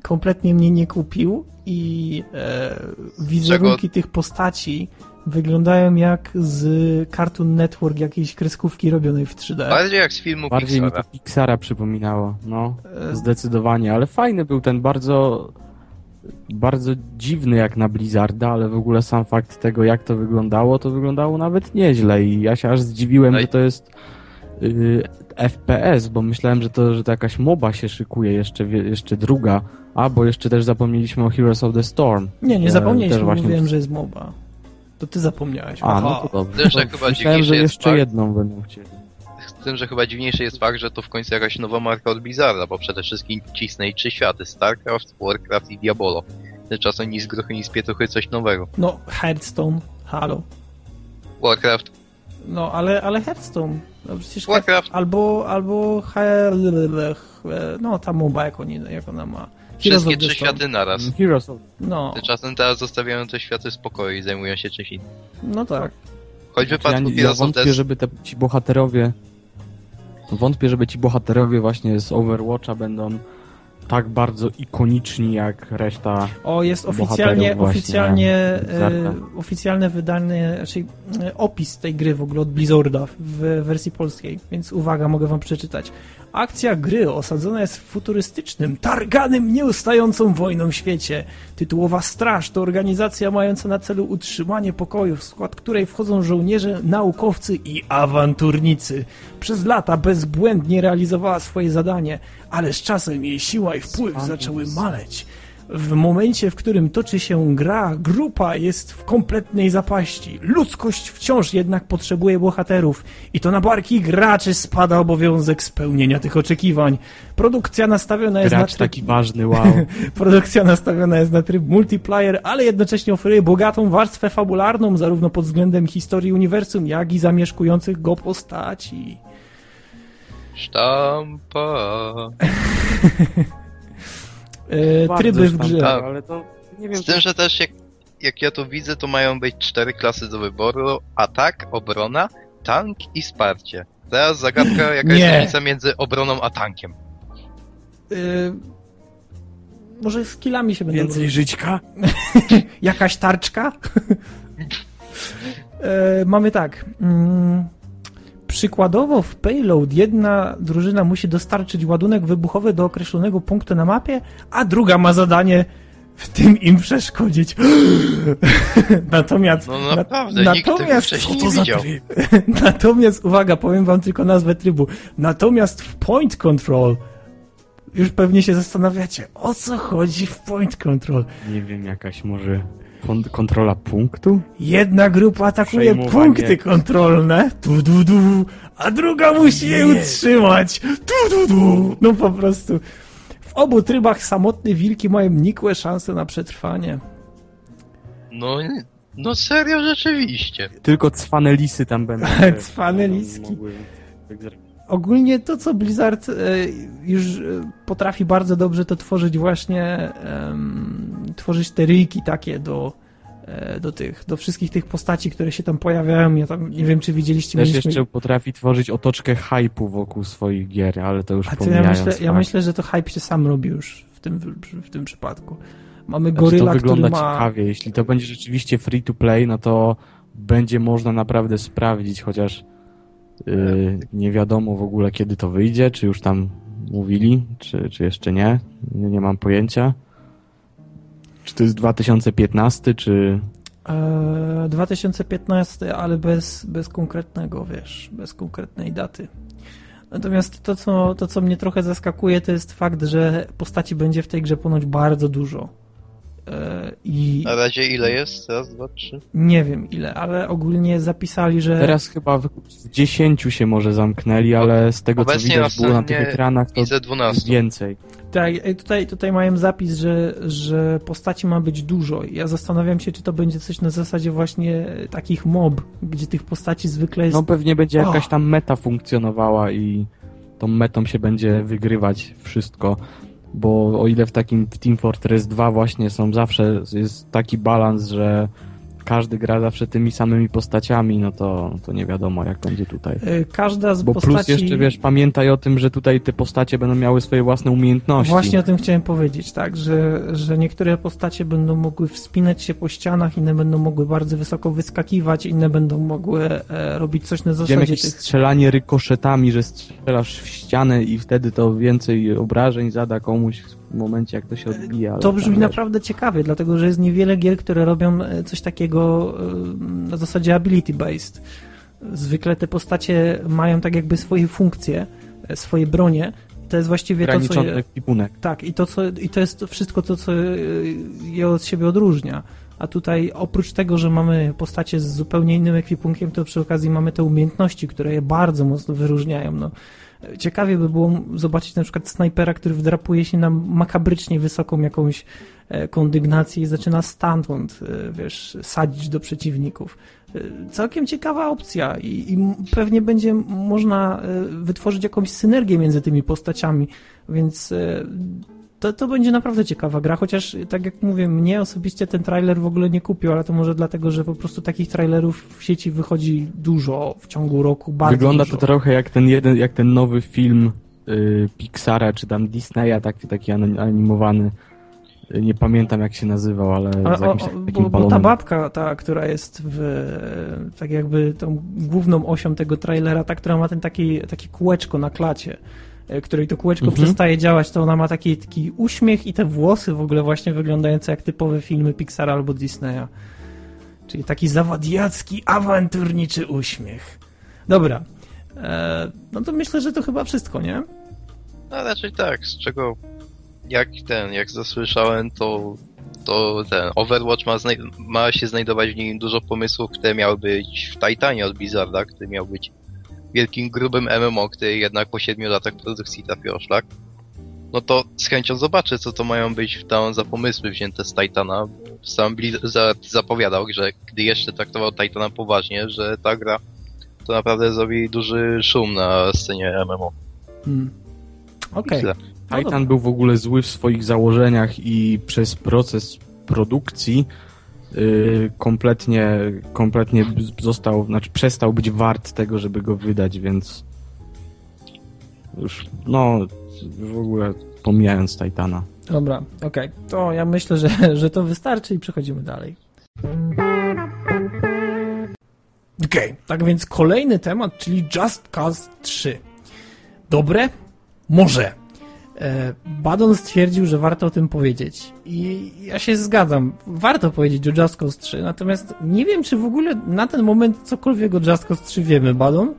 kompletnie mnie nie kupił i e, wizerunki Czego? tych postaci wyglądają jak z Cartoon Network jakiejś kreskówki robionej w 3D. Bardziej jak z filmu Bardziej Pixara. mi to Pixara przypominało, no, e... zdecydowanie, ale fajny był ten bardzo bardzo dziwny jak na Blizzarda, ale w ogóle sam fakt tego, jak to wyglądało, to wyglądało nawet nieźle i ja się aż zdziwiłem, no i... że to jest yy, FPS, bo myślałem, że to, że to jakaś MOBA się szykuje, jeszcze, jeszcze druga, a bo jeszcze też zapomnieliśmy o Heroes of the Storm. Nie, nie zapomnieliśmy, właśnie... mówiłem, że jest MOBA. To ty zapomniałeś. A, no to dobrze. Tym, że chyba myślałem, że jeszcze fakt... jedną będą chcieli. Z tym, że chyba dziwniejszy jest fakt, że to w końcu jakaś nowa marka od Blizzarda, bo przede wszystkim cisnęli trzy światy. StarCraft, Warcraft i Diabolo. Tymczasem ni z gruchy, ni z pietuchy coś nowego. No, Hearthstone, halo. Warcraft. No, ale, ale Hearthstone. No przecież Warcraft. Albo, albo no ta MOBA, jak, oni, jak ona ma. Wszystkie trzy światy naraz. Heroes of... No. Tymczasem teraz zostawiają te światy spokoju i zajmują się czymś innym. No tak. Choć w wypadku ja, ja wątpię, żeby te, ci bohaterowie wątpię, żeby ci bohaterowie właśnie z Overwatcha będą tak bardzo ikoniczni jak reszta. O, jest oficjalnie, oficjalnie e, oficjalne wydanie, znaczy e, opis tej gry w ogóle od Blizzarda w wersji polskiej, więc uwaga, mogę wam przeczytać. Akcja gry osadzona jest w futurystycznym, targanym, nieustającą wojną świecie. Tytułowa Straż to organizacja mająca na celu utrzymanie pokoju, w skład której wchodzą żołnierze, naukowcy i awanturnicy. Przez lata bezbłędnie realizowała swoje zadanie, ale z czasem jej siła i wpływ zaczęły maleć. W momencie, w którym toczy się gra, grupa jest w kompletnej zapaści. Ludzkość wciąż jednak potrzebuje bohaterów i to na barki graczy spada obowiązek spełnienia tych oczekiwań. Produkcja nastawiona jest Gracz na tryb... taki ważny, wow. Produkcja nastawiona jest na tryb multiplayer, ale jednocześnie oferuje bogatą warstwę fabularną, zarówno pod względem historii uniwersum, jak i zamieszkujących go postaci. Sztampa. e, tryby w grze. Tak, ale to nie wiem. Z tym, że też jak, jak ja to widzę, to mają być cztery klasy do wyboru: atak, obrona, tank i wsparcie. Teraz zagadka, jaka nie. jest różnica między obroną a tankiem. Yy, może skillami się będą... Więcej żyćka? Jakaś tarczka? yy, mamy tak. Yy, Przykładowo w payload jedna drużyna musi dostarczyć ładunek wybuchowy do określonego punktu na mapie, a druga ma zadanie w tym im przeszkodzić. natomiast... No naprawdę, na, natomiast, co to za tryb? natomiast, uwaga, powiem wam tylko nazwę trybu. Natomiast w point control już pewnie się zastanawiacie, o co chodzi w point control. Nie wiem, jakaś może kontrola punktu? Jedna grupa atakuje punkty kontrolne, tu, du, du, a druga musi je utrzymać. Tu, du, du. No po prostu. W obu trybach samotne wilki mają nikłe szanse na przetrwanie. No, no serio, rzeczywiście. Tylko cwane lisy tam będą. cwane liski. Ogólnie to, co Blizzard e, już e, potrafi bardzo dobrze, to tworzyć właśnie, tworzyć te ryjki takie do, e, do tych, do wszystkich tych postaci, które się tam pojawiają. Ja tam nie wiem, czy widzieliście. Też mieliśmy... jeszcze potrafi tworzyć otoczkę hypu wokół swoich gier, ale to już pomijając. Ja myślę, ja myślę, że to hype się sam robi już w tym, w tym przypadku. Mamy goryla, znaczy, to wygląda ma... ciekawie. Jeśli to będzie rzeczywiście free to play, no to będzie można naprawdę sprawdzić, chociaż nie wiadomo w ogóle kiedy to wyjdzie, czy już tam mówili, czy, czy jeszcze nie. nie. Nie mam pojęcia. Czy to jest 2015, czy... Eee, 2015, ale bez, bez konkretnego, wiesz, bez konkretnej daty. Natomiast to co, to, co mnie trochę zaskakuje, to jest fakt, że postaci będzie w tej grze ponoć bardzo dużo. E, I... Na razie ile jest? Raz, dwa, trzy? Nie wiem ile, ale ogólnie zapisali, że... Teraz chyba w 10 się może zamknęli, ale z tego co widać było na tych ekranach, to jest więcej. Tak, tutaj, tutaj mają zapis, że, że postaci ma być dużo. Ja zastanawiam się, czy to będzie coś na zasadzie właśnie takich mob, gdzie tych postaci zwykle jest... No pewnie będzie jakaś tam meta funkcjonowała i tą metą się będzie wygrywać wszystko bo o ile w takim w Team Fortress 2 właśnie są zawsze, jest taki balans, że każdy gra zawsze tymi samymi postaciami, no to, to nie wiadomo jak będzie tutaj. E, każda z Bo postaci... plus jeszcze, wiesz, pamiętaj o tym, że tutaj te postacie będą miały swoje własne umiejętności. Właśnie o tym chciałem powiedzieć, tak, że, że niektóre postacie będą mogły wspinać się po ścianach, inne będą mogły bardzo wysoko wyskakiwać, inne będą mogły e, robić coś na zasadzie jakieś tych... strzelanie rykoszetami, że strzelasz w ścianę i wtedy to więcej obrażeń zada komuś w momencie, jak to się odbija. To brzmi naprawdę ciekawie, dlatego że jest niewiele gier, które robią e, coś takiego e, na zasadzie ability-based. Zwykle te postacie mają tak jakby swoje funkcje, e, swoje bronie. To jest właściwie to, co je... Tak, i to, co, i to jest wszystko to, co je od siebie odróżnia. A tutaj oprócz tego, że mamy postacie z zupełnie innym ekwipunkiem, to przy okazji mamy te umiejętności, które je bardzo mocno wyróżniają. No, Ciekawie by było zobaczyć na przykład snajpera, który wdrapuje się na makabrycznie wysoką jakąś e, kondygnację i zaczyna stamtąd, e, wiesz, sadzić do przeciwników. E, całkiem ciekawa opcja i, i pewnie będzie można wytworzyć jakąś synergię między tymi postaciami, więc to, to będzie naprawdę ciekawa gra, chociaż tak jak mówię, mnie osobiście ten trailer w ogóle nie kupił, ale to może dlatego, że po prostu takich trailerów w sieci wychodzi dużo w ciągu roku, bardzo Wygląda dużo. to trochę jak ten jeden, jak ten nowy film y, Pixara, czy tam Disneya, taki, taki animowany. Y, nie pamiętam jak się nazywał, ale a, z jakimś o, takim bo, bo ta babka, ta, która jest w, tak jakby tą główną osią tego trailera, ta, która ma ten taki, takie kółeczko na klacie, której to kółeczko mhm. przestaje działać, to ona ma taki, taki uśmiech i te włosy w ogóle właśnie wyglądające jak typowe filmy Pixara albo Disneya. Czyli taki zawadiacki, awanturniczy uśmiech. Dobra. E, no to myślę, że to chyba wszystko, nie? No raczej tak, z czego jak ten, jak zasłyszałem, to, to ten Overwatch ma, ma się znajdować w nim dużo pomysłów, które miały być w Titanie od Blizzarda, który miał być wielkim, grubym MMO, który jednak po 7 latach produkcji trafił szlak, no to z chęcią zobaczę, co to mają być tam za pomysły wzięte z Titana. Sam Blizzard zapowiadał, że gdy jeszcze traktował Titana poważnie, że ta gra to naprawdę zrobi duży szum na scenie MMO. Hmm. Okej. Okay. No Titan był w ogóle zły w swoich założeniach i przez proces produkcji Y, kompletnie, kompletnie został, znaczy przestał być wart tego, żeby go wydać, więc już, no, w ogóle pomijając Titana. Dobra, okej. Okay. To ja myślę, że, że to wystarczy i przechodzimy dalej. Okej, okay. tak więc kolejny temat, czyli Just Cause 3. Dobre? Może. E, Badon stwierdził, że warto o tym powiedzieć. I ja się zgadzam. Warto powiedzieć o Just Cause 3, natomiast nie wiem, czy w ogóle na ten moment cokolwiek o Just Cause 3 wiemy, Badon?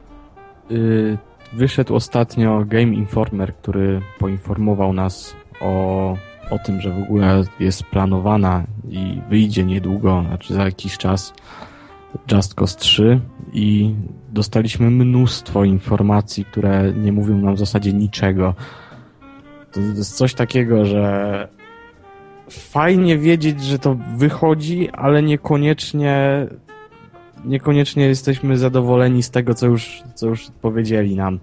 Yy, wyszedł ostatnio Game Informer, który poinformował nas o, o tym, że w ogóle jest planowana i wyjdzie niedługo, znaczy za jakiś czas Just Cause 3 i dostaliśmy mnóstwo informacji, które nie mówią nam w zasadzie niczego to jest coś takiego, że fajnie wiedzieć, że to wychodzi, ale niekoniecznie niekoniecznie jesteśmy zadowoleni z tego, co już, co już powiedzieli nam,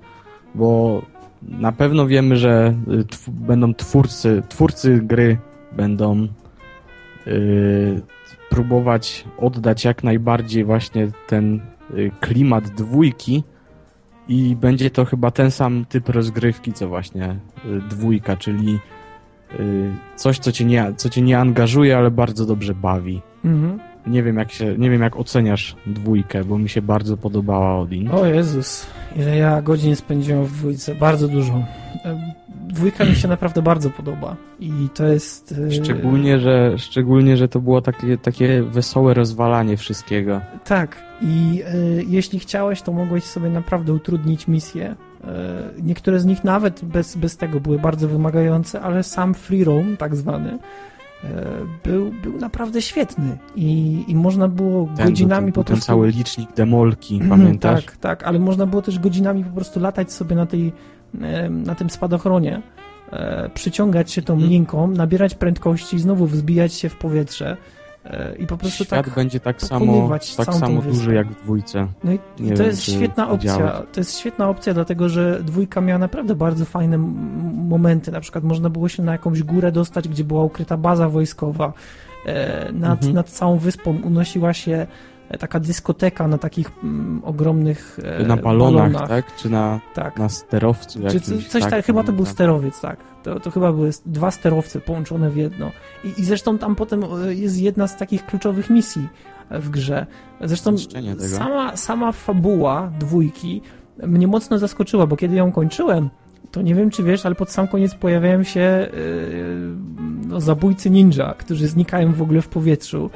bo na pewno wiemy, że y, będą twórcy, twórcy gry będą yy, próbować oddać jak najbardziej właśnie ten y, klimat dwójki i będzie to chyba ten sam typ rozgrywki, co właśnie y, dwójka, czyli y, coś, co cię nie, co cię nie angażuje, ale bardzo dobrze bawi. Mhm. Nie wiem, jak się, nie wiem, jak oceniasz dwójkę, bo mi się bardzo podobała Odin. O Jezus, ile ja godzin spędziłem w dwójce, bardzo dużo. Dwójka mi się naprawdę bardzo podoba i to jest... E, szczególnie, że, szczególnie, że to było takie, takie wesołe rozwalanie wszystkiego. Tak i y, jeśli chciałeś, to mogłeś sobie naprawdę utrudnić misję. Y, niektóre z nich nawet bez, bez tego były bardzo wymagające, ale sam free roam, tak zwany, był, był naprawdę świetny i, i można było ten, godzinami ten, po prostu... Ten cały licznik demolki, mhm, pamiętasz? Tak, tak, ale można było też godzinami po prostu latać sobie na, tej, na tym spadochronie, e, przyciągać się tą mhm. linką, nabierać prędkości, znowu wzbijać się w powietrze e, i po prostu Świat tak będzie tak samo, tak samo duży jak w dwójce. No i, i to wiem, jest świetna opcja. To jest świetna opcja, dlatego że dwójka miała naprawdę bardzo fajne momenty. Na przykład można było się na jakąś górę dostać, gdzie była ukryta baza wojskowa. E, nad, mhm. nad całą wyspą unosiła się taka dyskoteka na takich mm, ogromnych e, Na balonach, balonach, tak? Czy na, tak. na sterowcu jakimś, Czy coś tak, tak, chyba to był sterowiec, tak. To, to chyba były dwa sterowce połączone w jedno. I, I zresztą tam potem e, jest jedna z takich kluczowych misji w grze. Zresztą sama, sama fabuła dwójki mnie mocno zaskoczyła, bo kiedy ją kończyłem, to nie wiem, czy wiesz, ale pod sam koniec pojawiają się yy, no, zabójcy ninja, którzy znikają w ogóle w powietrzu.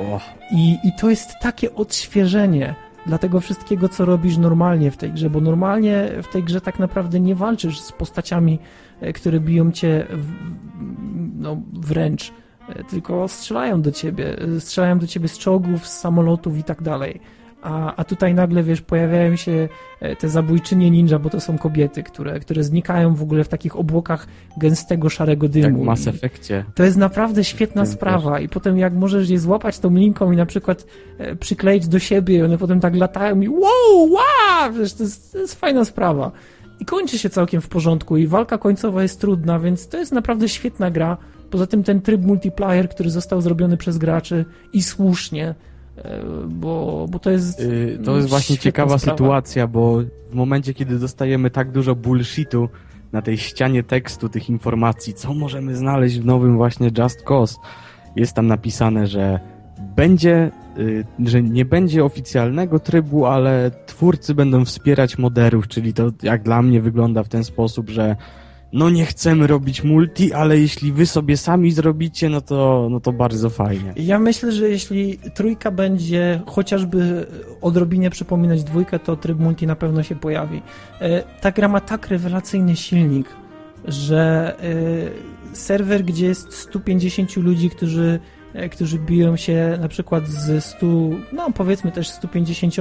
I, I to jest takie odświeżenie dla tego wszystkiego, co robisz normalnie w tej grze, bo normalnie w tej grze tak naprawdę nie walczysz z postaciami, e, które biją cię w, no, wręcz, e, tylko strzelają do ciebie, strzelają do ciebie z czołgów, z samolotów i tak dalej a, a tutaj nagle, wiesz, pojawiają się e, te zabójczynie ninja, bo to są kobiety, które, które znikają w ogóle w takich obłokach gęstego, szarego dymu. Tak w Mass Effectie. To jest naprawdę świetna sprawa też. i potem jak możesz je złapać tą linką i na przykład e, przykleić do siebie i one potem tak latają i wow, wow, wiesz, to jest, to jest fajna sprawa. I kończy się całkiem w porządku i walka końcowa jest trudna, więc to jest naprawdę świetna gra. Poza tym ten tryb multiplayer, który został zrobiony przez graczy i słusznie, bo, bo to jest. Yy, to jest właśnie ciekawa sprawa. sytuacja, bo w momencie, kiedy dostajemy tak dużo bullshitu na tej ścianie tekstu, tych informacji, co możemy znaleźć w nowym właśnie Just Cause, jest tam napisane, że będzie, yy, że nie będzie oficjalnego trybu, ale twórcy będą wspierać moderów, czyli to jak dla mnie wygląda w ten sposób, że no nie chcemy robić multi, ale jeśli wy sobie sami zrobicie, no to, no to bardzo fajnie. Ja myślę, że jeśli trójka będzie chociażby odrobinie przypominać dwójkę, to tryb multi na pewno się pojawi. E, ta gra ma tak rewelacyjny silnik, że e, serwer, gdzie jest 150 ludzi, którzy e, którzy biją się na przykład ze 100, no powiedzmy też 150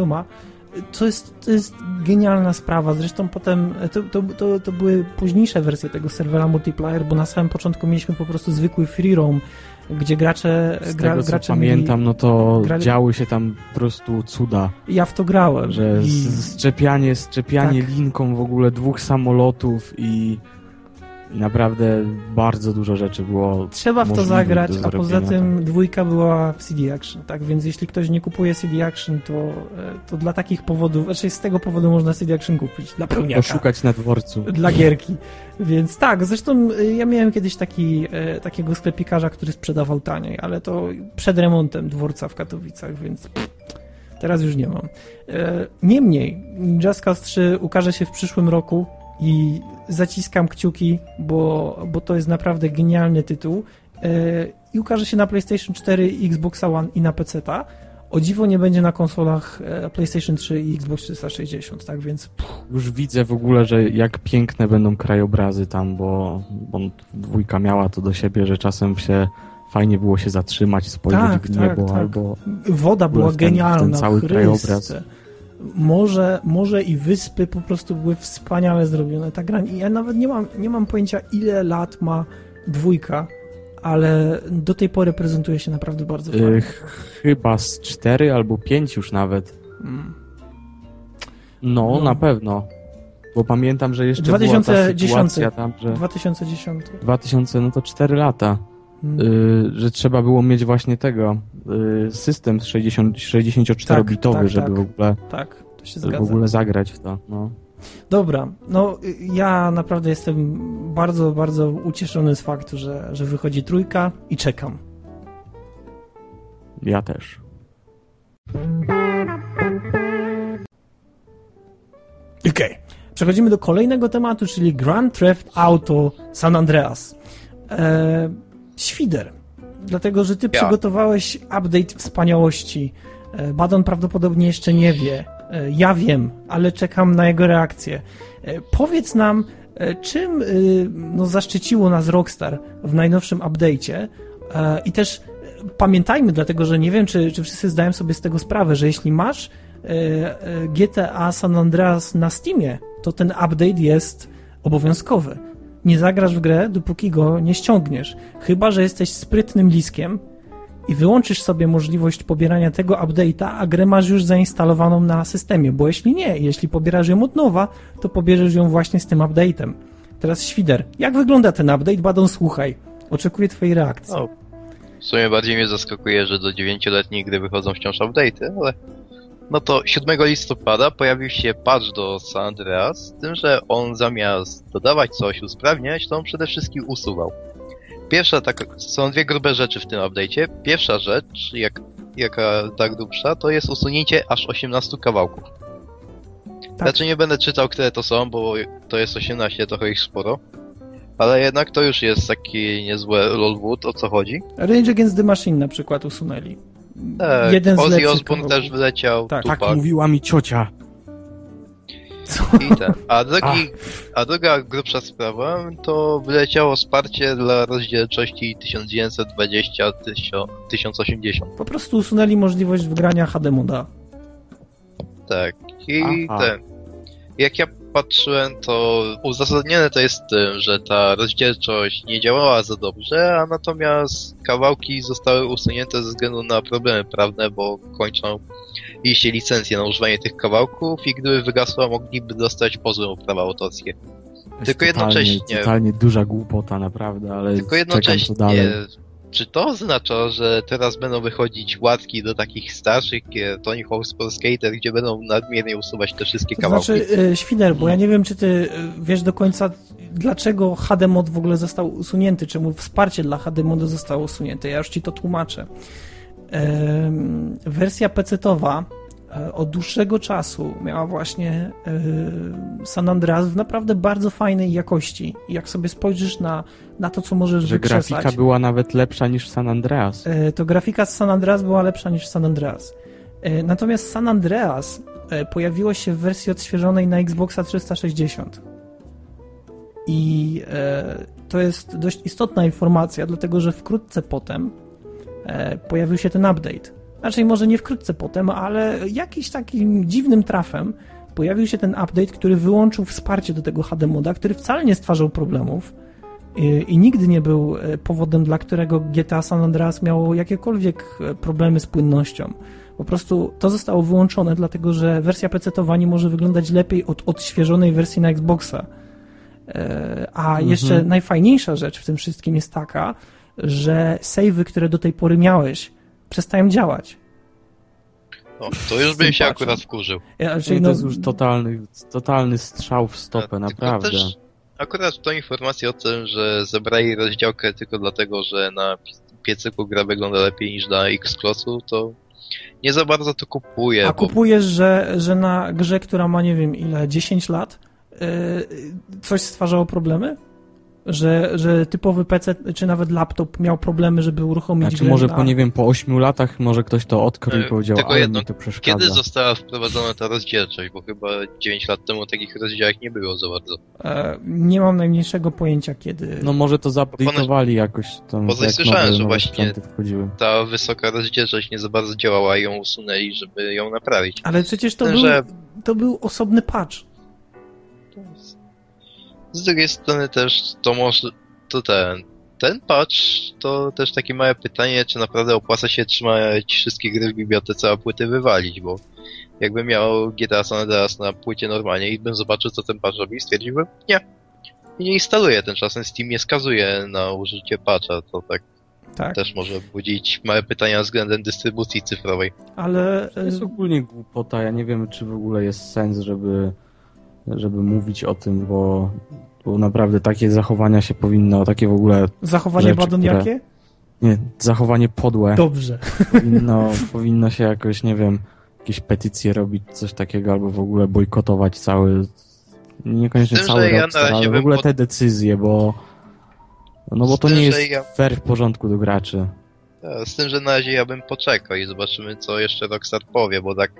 to jest, to jest genialna sprawa. Zresztą potem to, to, to, to, były późniejsze wersje tego serwera multiplayer, bo na samym początku mieliśmy po prostu zwykły free roam, gdzie gracze. Z gra, tego, gracze pamiętam, no to grali... działy się tam po prostu cuda. Ja w to grałem. Że i... szczepianie, szczepianie tak. linką w ogóle dwóch samolotów i i naprawdę bardzo dużo rzeczy było. Trzeba w to zagrać, a poza tym tak. dwójka była w CD Action, tak? Więc jeśli ktoś nie kupuje CD Action, to, e, to dla takich powodów, znaczy z tego powodu można CD Action kupić. Dla pełniaka. Poszukać na dworcu. Dla gierki. Więc tak, zresztą e, ja miałem kiedyś taki, e, takiego sklepikarza, który sprzedawał taniej, ale to przed remontem dworca w Katowicach, więc teraz już nie mam. Niemniej, Just Cause 3 ukaże się w przyszłym roku i zaciskam kciuki, bo, bo to jest naprawdę genialny tytuł e, i ukaże się na PlayStation 4, Xbox One i na PC. -ta. O dziwo nie będzie na konsolach e, PlayStation 3 i Xbox 360, tak więc... Już widzę w ogóle, że jak piękne będą krajobrazy tam, bo, bo dwójka miała to do siebie, że czasem się fajnie było się zatrzymać, spojrzeć tak, w niebo tak, tak. albo... Woda była genialna, ten cały krajobraz morze, morze i wyspy po prostu były wspaniale zrobione. Ta gra, ja nawet nie mam, nie mam pojęcia, ile lat ma dwójka, ale do tej pory prezentuje się naprawdę bardzo fajnie. Yy, chyba z 4 albo 5 już nawet. Hmm. No, no, na pewno. Bo pamiętam, że jeszcze 2010. była ta sytuacja tam, że... 2010. 2000, no to 4 lata. Hmm. Y, że trzeba było mieć właśnie tego y, system 60, 64-bitowy, tak, tak, żeby tak. w ogóle tak, to się w ogóle zagrać w to. No. Dobra, no ja naprawdę jestem bardzo, bardzo ucieszony z faktu, że, że wychodzi trójka i czekam. Ja też. Okej. Okay. Przechodzimy do kolejnego tematu, czyli Grand Theft Auto San Andreas. Eee, świder, dlatego że ty ja. przygotowałeś update wspaniałości. Eee, Badon prawdopodobnie jeszcze nie wie. Eee, ja wiem, ale czekam na jego reakcję. Eee, powiedz nam, e, czym no, zaszczyciło nas Rockstar w najnowszym update'cie i też e, pamiętajmy, dlatego że nie wiem, czy, czy wszyscy zdają sobie z tego sprawę, że jeśli masz e, GTA San Andreas na Steamie, to ten update jest obowiązkowy. Nie zagrasz w grę, dopóki go nie ściągniesz. Chyba, że jesteś sprytnym liskiem i wyłączysz sobie możliwość pobierania tego update'a, a grę masz już zainstalowaną na systemie, bo jeśli nie, jeśli pobierasz ją od nowa, to pobierzesz ją właśnie z tym update'em. Teraz Świder, jak wygląda ten update? Badon, słuchaj. Oczekuję twojej reakcji. O, w sumie bardziej mnie zaskakuje, że do 9-letniej gry wychodzą wciąż update'y, ale no to 7 listopada pojawił się patch do San Andreas, z tym, że on zamiast dodawać coś, usprawniać, to on przede wszystkim usuwał. Pierwsza tak, są dwie grube rzeczy w tym update'cie. Pierwsza rzecz, jak, jaka tak grubsza, to jest usunięcie aż 18 kawałków. Tak. Znaczy nie będę czytał, które to są, bo to jest 18, trochę ich sporo. Ale jednak to już jest taki niezłe lolwood, o co chodzi. Rage Against the Machine na przykład usunęli. Tak, Jeden z Ozzy Osbourne też wyleciał. Tak, tak mówiła mi ciocia. Co? I ten. A, drugi, a druga grubsza sprawa to wyleciało wsparcie dla rozdzielczości 1920-1080. Po prostu usunęli możliwość wgrania HD moda. Tak. I Aha. ten. Jak ja patrzyłem, to uzasadnione to jest tym, że ta rozdzielczość nie działała za dobrze, a natomiast kawałki zostały usunięte ze względu na problemy prawne, bo kończą iść licencje na używanie tych kawałków i gdyby wygasła, mogliby dostać pozwy o prawa autorskie. Tylko totalnie, jednocześnie... Totalnie duża głupota, naprawdę, ale Tylko jednocześnie czy to oznacza, że teraz będą wychodzić łatki do takich starszych gier, Tony Hawk's Pro Skater, gdzie będą nadmiernie usuwać te wszystkie to kawałki? Znaczy, yy, Świder, bo ja nie wiem, czy ty e, wiesz do końca, dlaczego HD mod w ogóle został usunięty, czemu wsparcie dla HD modu zostało usunięte. Ja już ci to tłumaczę. Wersja PC-towa E, od dłuższego czasu miała właśnie e, San Andreas w naprawdę bardzo fajnej jakości. I jak sobie spojrzysz na, na to, co możesz Że wykrzesać... grafika była nawet lepsza niż San Andreas. E, to grafika z San Andreas była lepsza niż San Andreas. Natomiast San Andreas pojawiło się w wersji odświeżonej na Xboxa 360. I to jest dość istotna informacja, dlatego że wkrótce potem pojawił się ten update Raczej może nie wkrótce potem, ale jakiś takim dziwnym trafem pojawił się ten update, który wyłączył wsparcie do tego HD moda, który wcale nie stwarzał problemów i, i nigdy nie był e, powodem, dla którego GTA San Andreas miało jakiekolwiek e, problemy z płynnością. Po prostu to zostało wyłączone, dlatego że wersja PC-towa nie może wyglądać lepiej od odświeżonej wersji na Xboxa. E, a mhm. jeszcze najfajniejsza rzecz w tym wszystkim jest taka, że savey, które do tej pory miałeś, przestają działać. No, to już bym się akurat wkurzył. Ja, no, to jest już totalny, totalny strzał w stopę, ja, naprawdę. Też, akurat to informacja o tym, że zebrali rozdziałkę tylko dlatego, że na piecyku gra wygląda lepiej niż na X-Closu, to nie za bardzo to kupuję. A bo... kupujesz, że, że na grze, która ma nie wiem ile, 10 lat, yy, coś stwarzało problemy? Że, że typowy PC czy nawet laptop miał problemy, żeby uruchomić znaczy, może na... po, nie wiem, po 8 latach może ktoś to odkrył i e, powiedział, Tylko ale jedno, mi to przeszkadza. Kiedy została wprowadzona ta rozdzielczość? Bo chyba 9 lat temu takich rozdziałek nie było za bardzo. E, nie mam najmniejszego pojęcia kiedy. No może to zaupdate'owali jakoś tam. Bo jak słyszałem, nowe, że nowe właśnie ta wysoka rozdzielczość nie za bardzo działała i ją usunęli, żeby ją naprawić. Ale przecież to, Ten, był, że... to był osobny patch. Z drugiej strony też to może, to ten, ten patch to też takie małe pytanie, czy naprawdę opłaca się trzymać wszystkie gry w bibliotece, a płyty wywalić, bo jakbym miał GTA San Andreas na płycie normalnie i bym zobaczył, co ten patch robi, stwierdziłbym, nie. I nie instaluję, tymczasem Steam nie skazuje na użycie patcha, to tak, tak. też może budzić małe pytania względem dystrybucji cyfrowej. Ale... To jest ogólnie głupota, ja nie wiem, czy w ogóle jest sens, żeby, żeby mówić o tym, bo bo naprawdę takie zachowania się powinno, takie w ogóle... Zachowanie badoniakie? Które... Nie, zachowanie podłe. Dobrze. Powinno, powinno się jakoś, nie wiem, jakieś petycje robić, coś takiego, albo w ogóle bojkotować cały, niekoniecznie tym, cały Rockstar, ja ale w ogóle te decyzje, bo no bo to nie jest ja... fair w porządku do graczy. Z tym, że na razie ja bym poczekał i zobaczymy, co jeszcze Rockstar powie, bo tak,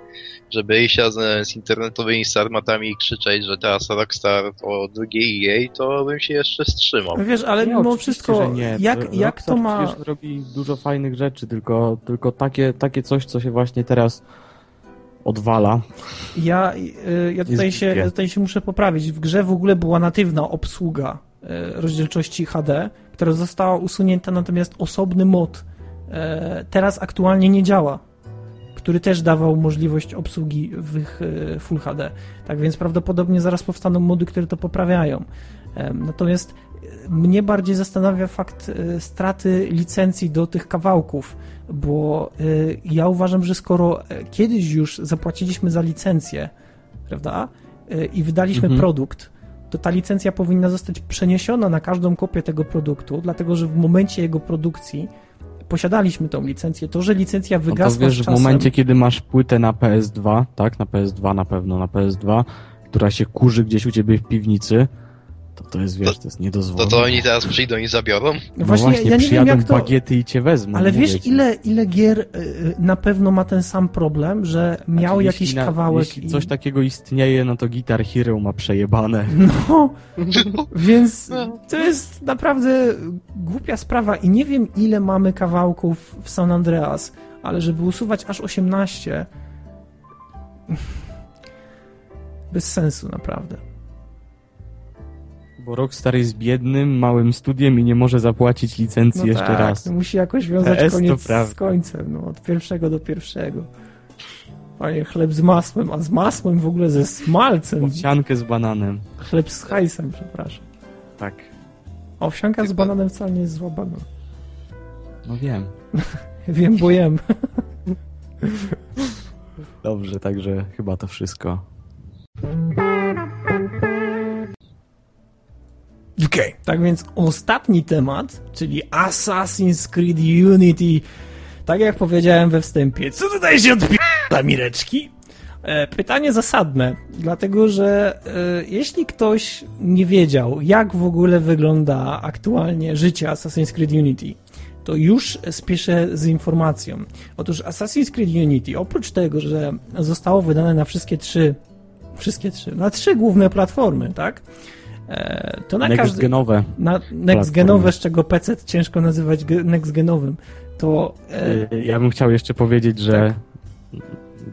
żeby iść razem z internetowymi sarmatami i krzyczeć, że teraz Rockstar to drugie EA, to bym się jeszcze wstrzymał. Wiesz, ale nie, mimo wszystko, nie. jak, jak to ma... robi dużo fajnych rzeczy, tylko, tylko takie, takie coś, co się właśnie teraz odwala. Ja, y, ja, tutaj się, ja tutaj się muszę poprawić. W grze w ogóle była natywna obsługa y, rozdzielczości HD, która została usunięta, natomiast osobny mod E, teraz aktualnie nie działa, który też dawał możliwość obsługi w e, Full HD. Tak więc prawdopodobnie zaraz powstaną mody, które to poprawiają. E, natomiast mnie bardziej zastanawia fakt straty licencji do tych kawałków, bo ja uważam, że skoro kiedyś już zapłaciliśmy za licencję, prawda, i wydaliśmy mhm. produkt, to ta licencja powinna zostać przeniesiona na każdą kopię tego produktu, dlatego że w momencie jego produkcji posiadaliśmy tą licencję. To, że licencja wygasła no to wiesz, w momencie, kiedy masz płytę na PS2, tak, na PS2 na pewno, na PS2, która się kurzy gdzieś u ciebie w piwnicy, to to jest, wiesz, to, to jest niedozwolone. To to oni teraz przyjdą i zabiorą? No właśnie, właśnie ja nie przyjadą wiem, jak to... bagiety i cię wezmą. Ale wiesz, ile, ile gier y, y, na pewno ma ten sam problem, że miał znaczy, jakiś na, kawałek Jeśli i... coś takiego istnieje, no to Guitar Hero ma przejebane. No, więc to jest naprawdę głupia sprawa i nie wiem, ile mamy kawałków w San Andreas, ale żeby usuwać aż 18 bez sensu naprawdę bo Rockstar jest biednym, małym studiem i nie może zapłacić licencji no jeszcze tak, raz. No musi jakoś wiązać PS koniec z końcem, no, od pierwszego do pierwszego. Panie, chleb z masłem, a z masłem w ogóle ze smalcem. Owsiankę z bananem. Chleb z hajsem, przepraszam. Tak. Owsianka z bananem wcale nie jest zła banan. No wiem. wiem, bo jem. Dobrze, także chyba to wszystko. Okay. tak więc ostatni temat, czyli Assassin's Creed Unity. Tak jak powiedziałem we wstępie, co tutaj się odpina Mireczki? E, pytanie zasadne, dlatego że e, jeśli ktoś nie wiedział, jak w ogóle wygląda aktualnie życie Assassin's Creed Unity, to już spieszę z informacją. Otóż Assassin's Creed Unity, oprócz tego, że zostało wydane na wszystkie trzy, wszystkie trzy, na trzy główne platformy, tak? E, to na next-genowe. Na next-genowe, z czego PC ciężko nazywać next-genowym. To. E... e ja bym chciał jeszcze powiedzieć, że tak.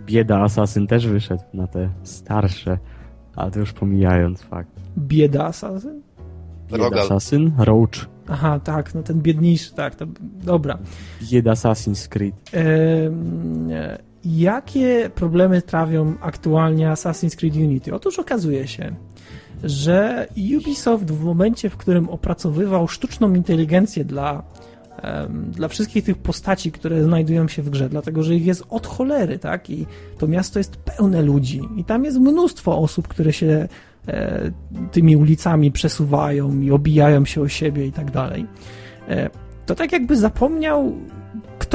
bieda Assassin też wyszedł na te starsze, ale to już pomijając fakt. Bieda Assassin? Bieda Assassin? Roach. Aha, tak, no ten biedniejszy, tak, to, dobra. Bieda Assassin's Creed. E, jakie problemy trawią aktualnie Assassin's Creed Unity? Otóż okazuje się, że Ubisoft w momencie, w którym opracowywał sztuczną inteligencję dla, dla wszystkich tych postaci, które znajdują się w grze, dlatego że ich jest od cholery, tak? I to miasto jest pełne ludzi i tam jest mnóstwo osób, które się e, tymi ulicami przesuwają i obijają się o siebie i tak dalej. E, to tak jakby zapomniał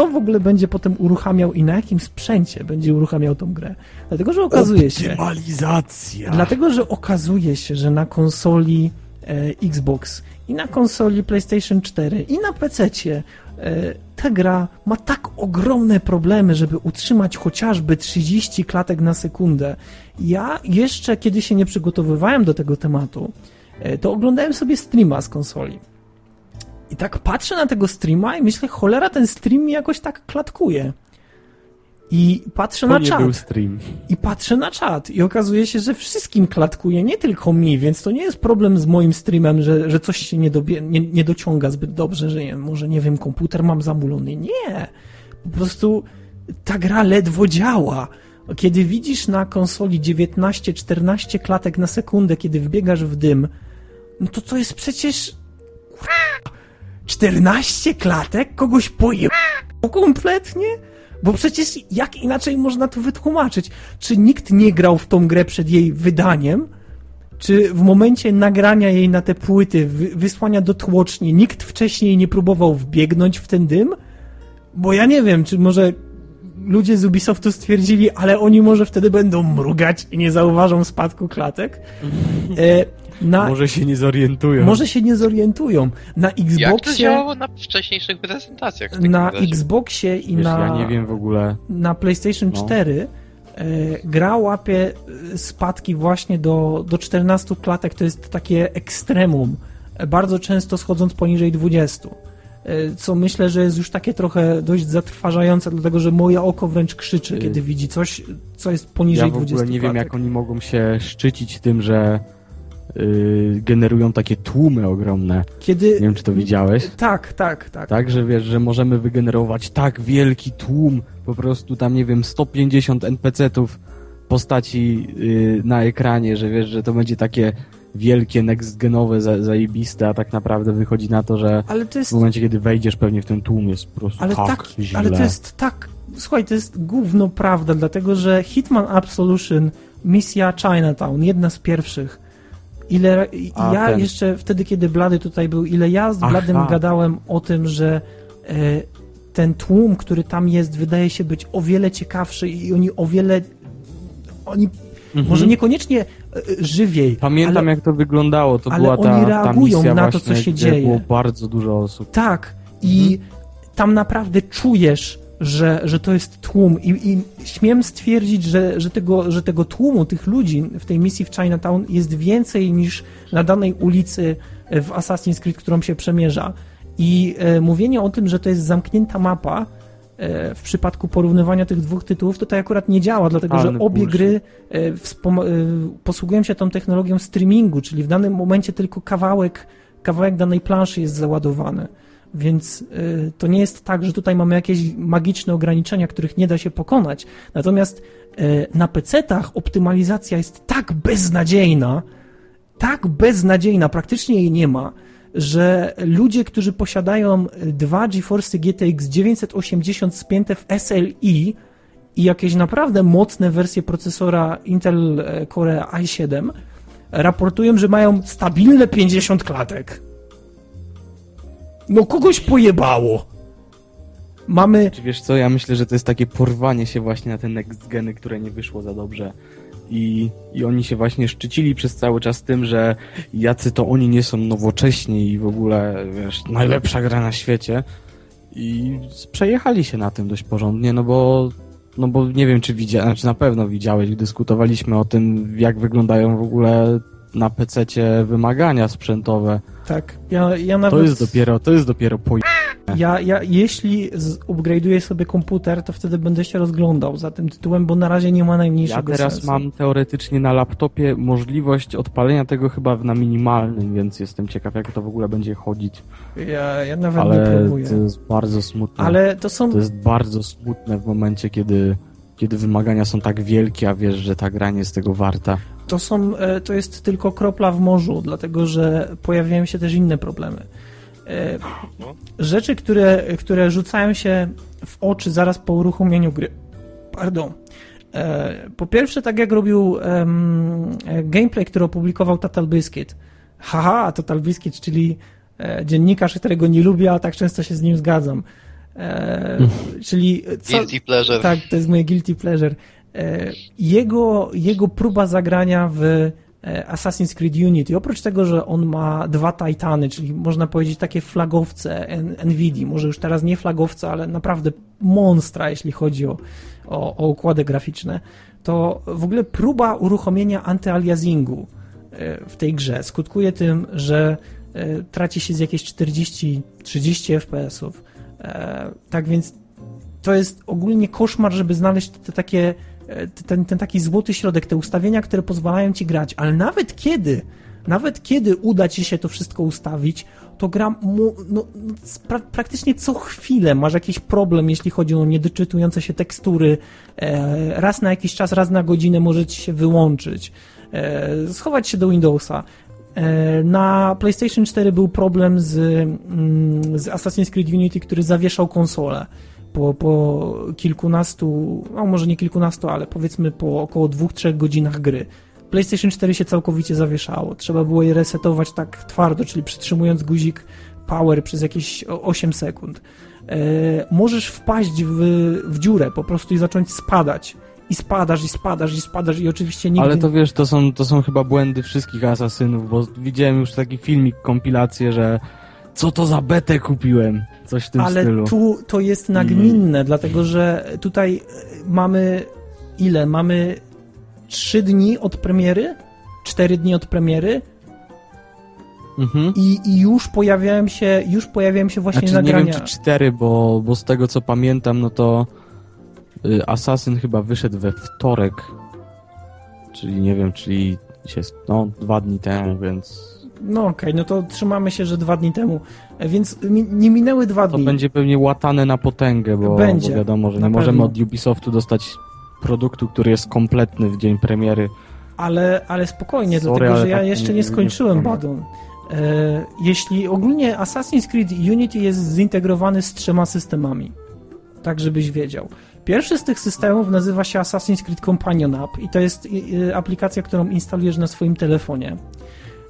kto w ogóle będzie potem uruchamiał i na jakim sprzęcie będzie uruchamiał tą grę. Dlatego, że okazuje się... Optymalizacja! Dlatego, że okazuje się, że na konsoli e, Xbox i na konsoli PlayStation 4 i na PC-cie e, ta gra ma tak ogromne problemy, żeby utrzymać chociażby 30 klatek na sekundę. Ja jeszcze, kiedy się nie przygotowywałem do tego tematu, e, to oglądałem sobie streama z konsoli. I tak patrzę na tego streama i myślę, cholera, ten stream mi jakoś tak klatkuje. I patrzę to na czat. Był stream. I patrzę na czat. I okazuje się, że wszystkim klatkuje, nie tylko mi, więc to nie jest problem z moim streamem, że, że coś się nie, dobie, nie, nie dociąga zbyt dobrze, że nie, może nie wiem, komputer mam zamulony. Nie. Po prostu ta gra ledwo działa. Kiedy widzisz na konsoli 19-14 klatek na sekundę, kiedy wbiegasz w dym, no to to jest przecież 14 klatek? Kogoś pojeb... kompletnie? Bo przecież jak inaczej można to wytłumaczyć? Czy nikt nie grał w tą grę przed jej wydaniem? Czy w momencie nagrania jej na te płyty, wysłania do tłoczni, nikt wcześniej nie próbował wbiegnąć w ten dym? Bo ja nie wiem, czy może ludzie z Ubisoftu stwierdzili, ale oni może wtedy będą mrugać i nie zauważą spadku klatek. E, na, może się nie zorientują. Może się nie zorientują. Na Xboxie... Jak to działało na wcześniejszych prezentacjach? Na razie? Xboxie i Wiesz, na... Ja nie wiem w ogóle. Na PlayStation no. 4 e, gra łapie e, spadki właśnie do, do 14 klatek. To jest takie ekstremum. Bardzo często schodząc poniżej 20 e, co myślę, że jest już takie trochę dość zatrważające, dlatego że moje oko wręcz krzyczy, kiedy widzi coś, co jest poniżej 20 Ja w ogóle nie klatek. wiem, jak oni mogą się szczycić tym, że yy, generują takie tłumy ogromne. Kiedy... Nie wiem, czy to widziałeś. Tak, tak, tak. Tak, że wiesz, że możemy wygenerować tak wielki tłum, po prostu tam, nie wiem, 150 NPC-ów postaci yy, na ekranie, że wiesz, że to będzie takie wielkie, next-genowe, za, zajebiste, a tak naprawdę wychodzi na to, że to jest... w momencie, kiedy wejdziesz pewnie w ten tłum jest po prostu ale tak, tak źle. Ale to jest tak... Słuchaj, to jest gówno prawda, dlatego że Hitman Absolution, misja Chinatown, jedna z pierwszych, ile A, ja ten. jeszcze wtedy, kiedy Blady tutaj był, ile ja z Bladym Aha. gadałem o tym, że e, ten tłum, który tam jest, wydaje się być o wiele ciekawszy i oni o wiele oni mhm. może niekoniecznie e, żywiej. Pamiętam ale, jak to wyglądało, to była ta, oni reagują ta na to, co się dzieje. Było bardzo dużo osób. Tak. I mhm. tam naprawdę czujesz że, że to jest tłum i, i śmiem stwierdzić, że, że, tego, że tego tłumu, tych ludzi w tej misji w Chinatown jest więcej niż na danej ulicy w Assassin's Creed, którą się przemierza. I e, mówienie o tym, że to jest zamknięta mapa, e, w przypadku porównywania tych dwóch tytułów, tutaj akurat nie działa, dlatego że obie gry e, e, posługują się tą technologią streamingu, czyli w danym momencie tylko kawałek, kawałek danej planszy jest załadowany. Więc y, to nie jest tak, że tutaj mamy jakieś magiczne ograniczenia, których nie da się pokonać. Natomiast y, na PC-tach optymalizacja jest tak beznadziejna, tak beznadziejna, praktycznie jej nie ma, że ludzie, którzy posiadają dwa GeForce GTX 980 spięte w SLI i jakieś naprawdę mocne wersje procesora Intel e, Core i7, raportują, że mają stabilne 50 klatek. No kogoś pojebało. Mamy... Czy wiesz co, ja myślę, że to jest takie porwanie się właśnie na te next geny, które nie wyszło za dobrze. I, I oni się właśnie szczycili przez cały czas tym, że jacy to oni nie są nowocześni i w ogóle, wiesz, najlepsza gra na świecie. I przejechali się na tym dość porządnie, no bo no bo nie wiem, czy widziałeś, znaczy na pewno widziałeś, dyskutowaliśmy o tym, jak wyglądają w ogóle na PC wymagania sprzętowe. Tak, ja, ja nawet... To jest dopiero, to jest dopiero po... Ja, ja, jeśli upgrade'uję sobie komputer, to wtedy będę się rozglądał za tym tytułem, bo na razie nie ma najmniejszego Ja teraz sensu. mam teoretycznie na laptopie możliwość odpalenia tego chyba na minimalnym, więc jestem ciekaw, jak to w ogóle będzie chodzić. Ja, ja nawet Ale nie próbuję. to jest bardzo smutne. Ale to są... To jest bardzo smutne w momencie, kiedy kiedy wymagania są tak wielkie, a wiesz, że ta gra nie jest tego warta. To, są, e, to jest tylko kropla w morzu, dlatego że pojawiają się też inne problemy. E, rzeczy, które, które rzucają się w oczy zaraz po uruchomieniu gry. Pardon. E, po pierwsze, tak jak robił gameplay, który opublikował Total Biscuit. Haha, Total Biscuit, czyli dziennikarz, którego nie lubię, a tak często się z nim zgadzam. E, czyli... Co, guilty pleasure. Tak, to jest moje guilty pleasure. E, jego, jego próba zagrania w e, Assassin's Creed Unity, oprócz tego, że on ma dwa Titany, czyli można powiedzieć takie flagowce NVIDII, może już teraz nie flagowce, ale naprawdę monstra, jeśli chodzi o, o, o układy graficzne, to w ogóle próba uruchomienia antyaliasingu w tej grze skutkuje tym, że traci się z jakieś 40-30 FPS-ów, E, tak więc to jest ogólnie koszmar, żeby znaleźć te takie, e, ten, ten taki złoty środek, te ustawienia, które pozwalają ci grać, ale nawet kiedy, nawet kiedy uda ci się to wszystko ustawić, to gra mu, no, pra, praktycznie co chwilę masz jakiś problem, jeśli chodzi o niedoczytujące się tekstury. E, raz na jakiś czas, raz na godzinę może ci się wyłączyć. E, schować się do Windowsa. E, na PlayStation 4 był problem z, mm, z Assassin's Creed Unity, który zawieszał konsolę po, po kilkunastu, no może nie kilkunastu, ale powiedzmy po około dwóch, trzech godzinach gry. PlayStation 4 się całkowicie zawieszało. Trzeba było je resetować tak twardo, czyli przytrzymując guzik power przez jakieś 8 sekund. E, możesz wpaść w, w dziurę po prostu i zacząć spadać. I spadasz, i spadasz, i spadasz, i oczywiście nigdy... Ale to wiesz, to są, to są chyba błędy wszystkich asasynów, bo widziałem już taki filmik, kompilację, że co to za betę kupiłem? Coś w tym Ale stylu. Ale tu to jest nagminne, dlatego że tutaj mamy ile? Mamy trzy dni od premiery, cztery dni od premiery mhm. i, i, już pojawiałem się, już pojawiałem się właśnie znaczy, nagrania. Nie wiem czy cztery, bo, bo z tego co pamiętam, no to y, Assassin chyba wyszedł we wtorek, czyli nie wiem, czyli się, no dwa dni temu, więc... No okej, okay, no to trzymamy się, że dwa dni temu, e, więc nie minęły dwa dni. To będzie pewnie łatane na potęgę, bo, będzie, bo wiadomo, że nie możemy od Ubisoftu dostać produktu, który jest kompletny w dzień premiery. Ale, ale spokojnie, Sorry, dlatego że ja tak jeszcze nie skończyłem nie Badon. E, jeśli ogólnie Assassin's Creed Unity jest zintegrowany z trzema systemami, tak żebyś wiedział. Pierwszy z tych systemów nazywa się Assassin's Creed Companion App i to jest aplikacja, którą instalujesz na swoim telefonie.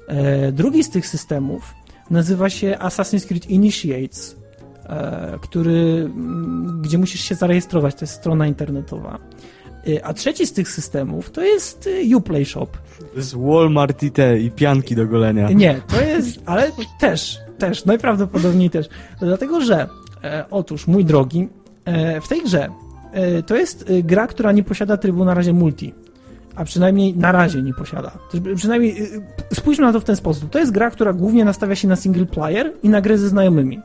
E, drugi z tych systemów nazywa się Assassin's Creed Initiates, e, który, gdzie musisz się zarejestrować, to jest strona internetowa. Y, a trzeci z tych systemów to jest Uplay Shop. To jest Walmart i te, i pianki do golenia. Nie, to jest, ale też, też, najprawdopodobniej też. Dlatego, że e, otóż, mój drogi, e, w tej grze e, to jest e, gra, która nie posiada trybu na razie multi. A przynajmniej na razie nie posiada. Przynajmniej e, spójrzmy na to w ten sposób. To jest gra, która głównie nastawia się na single player i na gry ze znajomymi.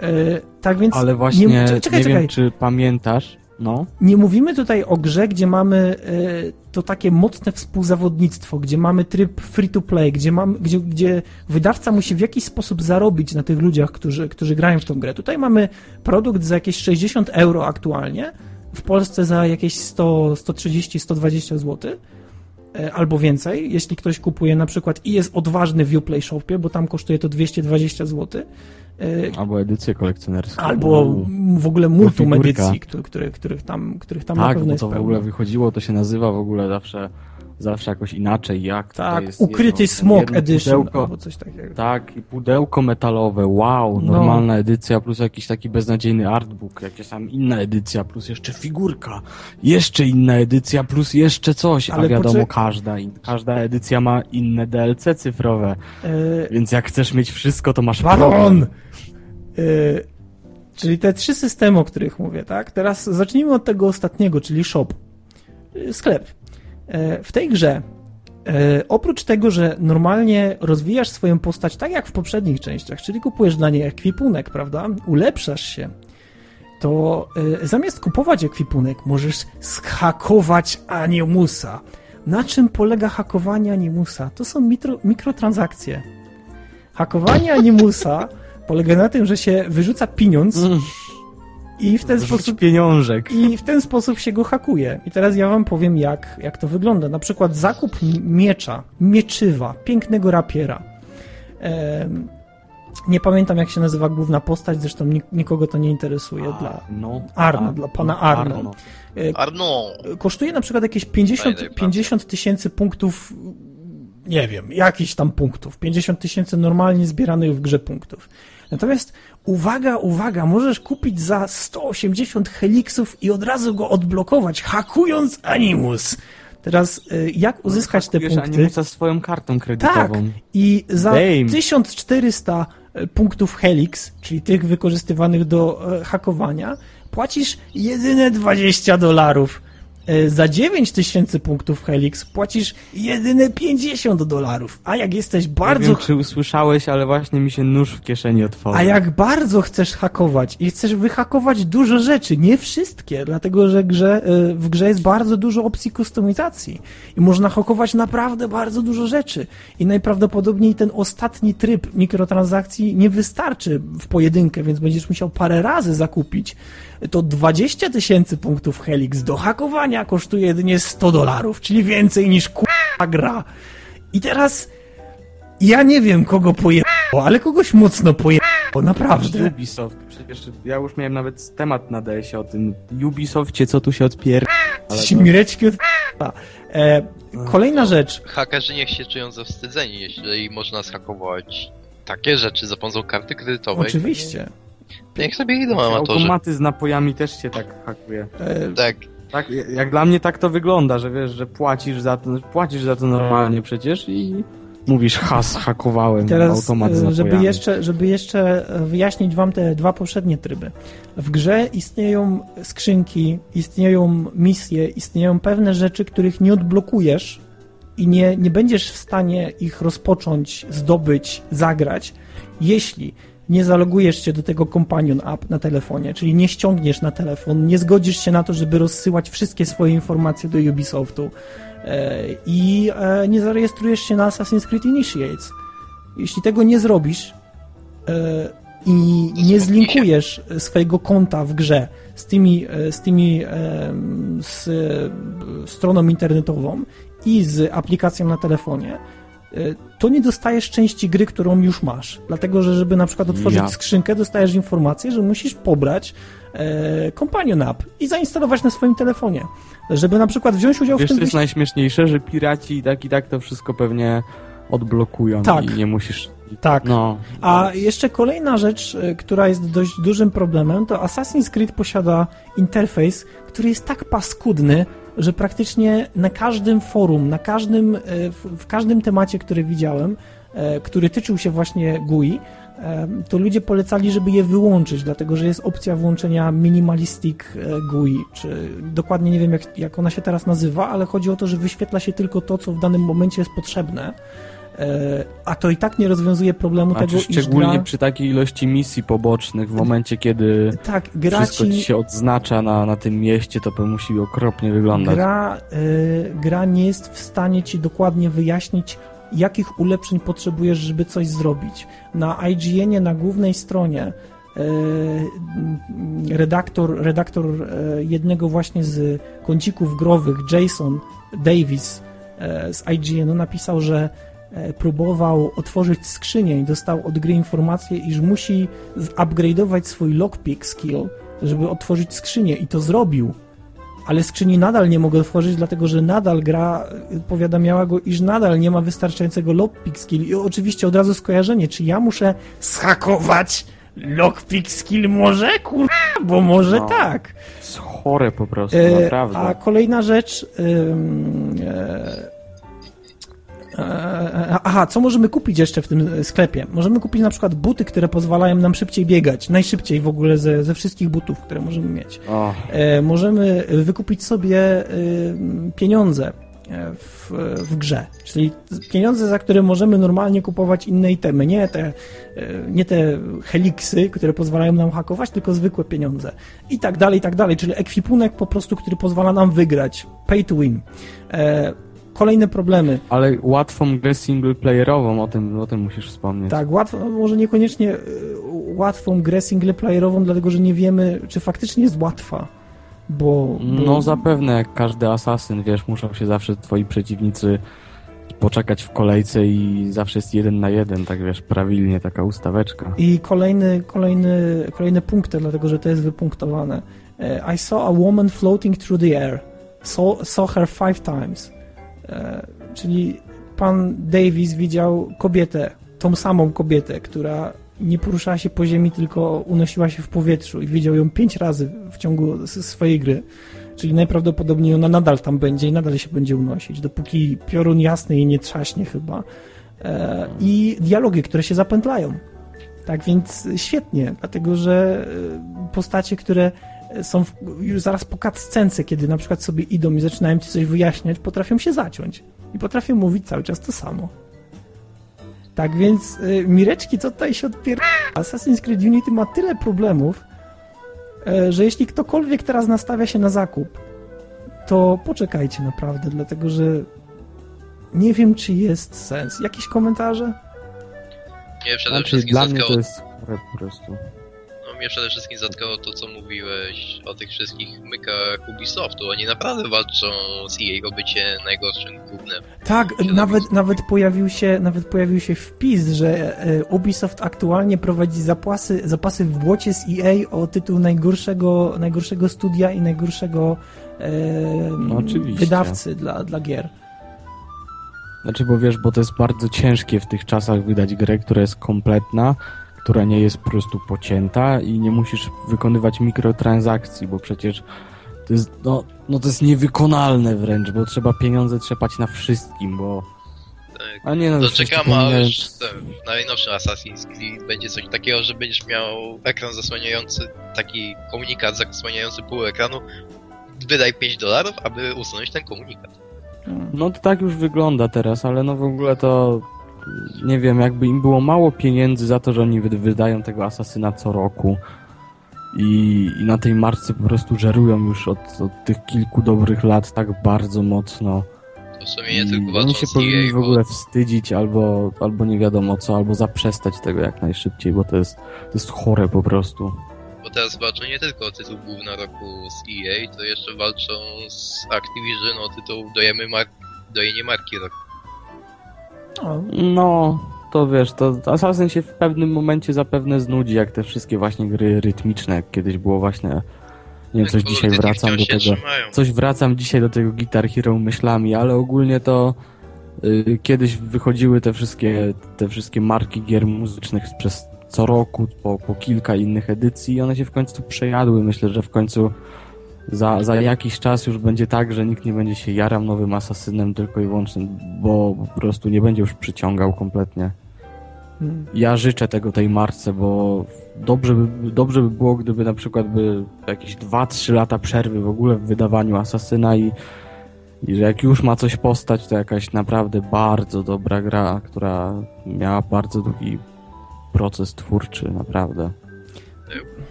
E, tak więc. Ale właśnie, nie, czekaj, nie czekaj. wiem, czy pamiętasz, no. Nie mówimy tutaj o grze, gdzie mamy e, to takie mocne współzawodnictwo, gdzie mamy tryb free to play, gdzie, mamy, gdzie, gdzie wydawca musi w jakiś sposób zarobić na tych ludziach, którzy, którzy grają w tą grę. Tutaj mamy produkt za jakieś 60 euro aktualnie, w Polsce za jakieś 100, 130, 120 zł albo więcej, jeśli ktoś kupuje na przykład i jest odważny w Uplay Shopie, bo tam kosztuje to 220 zł, Y, albo edycje kolekcjonerskie. Albo w ogóle multum edycji, których, których tam, których tam tak, na pewno jest to w ogóle wychodziło, to się nazywa w ogóle zawsze zawsze jakoś inaczej, jak tak, jest ukryty jedno, smog edition pudełko, albo coś takiego. Tak, i pudełko metalowe, wow, no. normalna no. edycja, plus jakiś taki beznadziejny artbook, jakaś tam inna edycja, plus jeszcze figurka, jeszcze inna edycja, plus jeszcze coś, Ale a wiadomo, każda, każda edycja ma inne DLC cyfrowe, e... więc jak chcesz mieć wszystko, to masz problem. E... Czyli te trzy systemy, o których mówię, tak? Teraz zacznijmy od tego ostatniego, czyli shop. E, sklep. E, w tej grze e, oprócz tego, że normalnie rozwijasz swoją postać tak jak w poprzednich częściach, czyli kupujesz dla niej ekwipunek, prawda? Ulepszasz się, to e, zamiast kupować ekwipunek, możesz schakować Animusa. Na czym polega hakowanie Animusa? To są mikro, mikrotransakcje. Hakowanie Animusa polega na tym, że się wyrzuca pieniądz mm. I w ten sposób. pieniążek. I w ten sposób się go hakuje. I teraz ja wam powiem, jak, jak to wygląda. Na przykład zakup miecza, mieczywa, pięknego rapiera. Ehm, nie pamiętam, jak się nazywa główna postać, zresztą nikogo to nie interesuje. A, dla no, Arno, dla pana no, Arno. Arno. E, Arno. Kosztuje na przykład jakieś 50, 50 tysięcy punktów nie wiem, jakichś tam punktów. 50 tysięcy normalnie zbieranych w grze punktów. Natomiast uwaga, uwaga, możesz kupić za 180 heliksów i od razu go odblokować, hakując Animus. Teraz y, jak no, uzyskać te punkty? Animusa swoją kartą kredytową. Tak, i za Dame. 1400 y, punktów Helix, czyli tych wykorzystywanych do y, hakowania, płacisz jedyne 20 dolarów. E, za 9000 punktów Helix płacisz jedyne 50 dolarów. A jak jesteś bardzo... Nie wiem, czy usłyszałeś, ale właśnie mi się nóż w kieszeni otworzył. A jak bardzo chcesz hakować i chcesz wyhakować dużo rzeczy, nie wszystkie, dlatego że grze, e, w grze jest bardzo dużo opcji kustomizacji i można hakować naprawdę bardzo dużo rzeczy. I najprawdopodobniej ten ostatni tryb mikrotransakcji nie wystarczy w pojedynkę, więc będziesz musiał parę razy zakupić to 20 tysięcy punktów Helix do hakowania kosztuje jedynie 100 dolarów, czyli więcej niż k***a gra. I teraz ja nie wiem, kogo pojechało, ale kogoś mocno pojechało, naprawdę. Ubisoft, przecież ja już miałem nawet temat na DS-ie o tym Ubisoftie, co tu się odpier... Śmireczki od... E, kolejna rzecz. Hakerzy niech się czują zawstydzeni, jeśli można zhakować takie rzeczy za pomocą karty kredytowej. Oczywiście. Niech sobie idą amatorzy. Automaty z napojami też się tak hakuje. E... Tak. Tak, jak dla mnie tak to wygląda, że wiesz, że płacisz za to, płacisz za to normalnie przecież i mówisz has, hakowałem Teraz, automat z e, żeby jeszcze, żeby jeszcze wyjaśnić wam te dwa poprzednie tryby. W grze istnieją skrzynki, istnieją misje, istnieją pewne rzeczy, których nie odblokujesz i nie, nie będziesz w stanie ich rozpocząć, zdobyć, zagrać, jeśli nie zalogujesz się do tego Companion App na telefonie, czyli nie ściągniesz na telefon, nie zgodzisz się na to, żeby rozsyłać wszystkie swoje informacje do Ubisoftu e, i e, nie zarejestrujesz się na Assassin's Creed Initiates. Jeśli tego nie zrobisz e, i nie zlinkujesz swojego konta w grze z tymi, z tymi z stroną internetową i z aplikacją na telefonie, to nie dostajesz części gry, którą już masz. Dlatego, że żeby na przykład otworzyć ja. skrzynkę, dostajesz informację, że musisz pobrać e, Companion App i zainstalować na swoim telefonie. Żeby na przykład wziąć udział Wiesz, w tym... Wiesz, jest najśmieszniejsze, że piraci i tak i tak to wszystko pewnie odblokują tak. i nie musisz... Tak. No. A jeszcze kolejna rzecz, e, która jest dość dużym problemem, to Assassin's Creed posiada interfejs, który jest tak paskudny, że praktycznie na każdym forum, na każdym, e, w każdym temacie, który widziałem, e, który tyczył się właśnie GUI, e, to ludzie polecali, żeby je wyłączyć, dlatego że jest opcja włączenia minimalistic GUI, czy dokładnie nie wiem, jak, jak ona się teraz nazywa, ale chodzi o to, że wyświetla się tylko to, co w danym momencie jest potrzebne a to i tak nie rozwiązuje problemu a tego, szczególnie gra... przy takiej ilości misji pobocznych, w momencie, kiedy tak, gra wszystko ci... ci się odznacza na, na tym mieście, to musi okropnie wyglądać. Gra, y, gra nie jest w stanie ci dokładnie wyjaśnić, jakich ulepszeń potrzebujesz, żeby coś zrobić. Na IGN-ie, na głównej stronie y, redaktor, redaktor jednego właśnie z kącików growych, Jason Davis z IGN-u napisał, że E, próbował otworzyć skrzynię i dostał od gry informację, iż musi upgrade'ować swój lockpick skill, żeby otworzyć skrzynię i to zrobił. Ale skrzyni nadal nie mogę otworzyć, dlatego że nadal gra e, powiadamiała go, iż nadal nie ma wystarczającego lockpick skill. I oczywiście od razu skojarzenie, czy ja muszę schakować lockpick skill może? Kur... bo może no, tak. Chore po prostu, e, naprawdę. A kolejna rzecz... Yy, yy, E, e, aha, co możemy kupić jeszcze w tym sklepie? Możemy kupić na przykład buty, które pozwalają nam szybciej biegać. Najszybciej w ogóle ze, ze wszystkich butów, które możemy mieć. Oh. możemy wykupić sobie pieniądze w, w grze. Czyli pieniądze, za które możemy normalnie kupować inne itemy. Nie te, nie te heliksy, które pozwalają nam hakować, tylko zwykłe pieniądze. I tak dalej, i tak dalej. Czyli ekwipunek po prostu, który pozwala nam wygrać. Pay to win kolejne problemy. Ale łatwą grę singleplayerową, o tym, o tym musisz wspomnieć. Tak, łatwo, może niekoniecznie e, łatwą grę singleplayerową, dlatego że nie wiemy, czy faktycznie jest łatwa. Bo, bo... No zapewne, jak każdy asasyn, wiesz, muszą się zawsze twoi przeciwnicy poczekać w kolejce i zawsze jest jeden na jeden, tak wiesz, prawilnie taka ustaweczka. I kolejny, kolejny, kolejny punkt, dlatego że to jest wypunktowane. E, I saw a woman floating through the air. Saw, saw her five times. E, czyli pan Davis widział kobietę, tą samą kobietę, która nie poruszała się po ziemi, tylko unosiła się w powietrzu i widział ją pięć razy w ciągu swojej gry. Czyli najprawdopodobniej ona nadal tam będzie i nadal się będzie unosić, dopóki piorun jasny jej nie trzaśnie chyba. E, I dialogi, które się zapętlają. Tak więc świetnie, dlatego że e, postacie, które są w, już zaraz po cutscence, kiedy na przykład sobie idą i zaczynają ci coś wyjaśniać, potrafią się zaciąć i potrafią mówić cały czas to samo. Tak więc y, Mireczki, co tutaj się odpiera? Assassin's Creed Unity ma tyle problemów, y, że jeśli ktokolwiek teraz nastawia się na zakup, to poczekajcie naprawdę, dlatego że nie wiem, czy jest sens. Jakieś komentarze? Nie, przede znaczy, wszystkim dla mnie to jest po prostu mnie przede wszystkim zatkało to, co mówiłeś o tych wszystkich mykach Ubisoftu. Oni naprawdę walczą z EA o bycie najgorszym głównym. Tak, nawet, nawet, pojawił się, nawet pojawił się wpis, że e, Ubisoft aktualnie prowadzi zapasy, zapasy w błocie z EA o tytuł najgorszego, najgorszego studia i najgorszego e, no, wydawcy dla, dla gier. Znaczy, bo wiesz, bo to jest bardzo ciężkie w tych czasach wydać grę, która jest kompletna, która nie jest po prostu pocięta i nie musisz wykonywać mikrotransakcji, bo przecież to jest, no, no to jest niewykonalne wręcz, bo trzeba pieniądze trzepać na wszystkim, bo... Tak. A nie no, to czekam aż w najnowszym Assassin's Creed będzie coś takiego, że będziesz miał ekran zasłaniający, taki komunikat zasłaniający pół ekranu, wydaj 5 dolarów, aby usunąć ten komunikat. No to tak już wygląda teraz, ale no w ogóle to nie wiem, jakby im było mało pieniędzy za to, że oni wydają tego asasyna co roku i, i na tej marce po prostu żerują już od, od tych kilku dobrych lat tak bardzo mocno. To w sumie nie tylko Oni się powinni w ogóle wstydzić albo, albo nie wiadomo co, albo zaprzestać tego jak najszybciej, bo to jest, to jest chore po prostu. Bo teraz walczą nie tylko o tytuł główny roku z EA, to jeszcze walczą z Activision o tytuł dojemy mar dojenie marki roku. No, to wiesz, to Assassin się w pewnym momencie zapewne znudzi, jak te wszystkie właśnie gry rytmiczne, jak kiedyś było właśnie nie wiem, coś dzisiaj wracam do tego. Coś wracam dzisiaj do tego Guitar Hero myślami, ale ogólnie to y, kiedyś wychodziły te wszystkie, te wszystkie marki gier muzycznych przez co roku, po, po kilka innych edycji i one się w końcu przejadły. Myślę, że w końcu za, za jakiś czas już będzie tak, że nikt nie będzie się jarał nowym asasynem tylko i wyłącznie, bo po prostu nie będzie już przyciągał kompletnie. Hmm. Ja życzę tego tej marce, bo dobrze by, dobrze by było, gdyby na przykład by jakieś 2-3 lata przerwy w ogóle w wydawaniu asasyna i, i że jak już ma coś postać, to jakaś naprawdę bardzo dobra gra, która miała bardzo długi proces twórczy, naprawdę.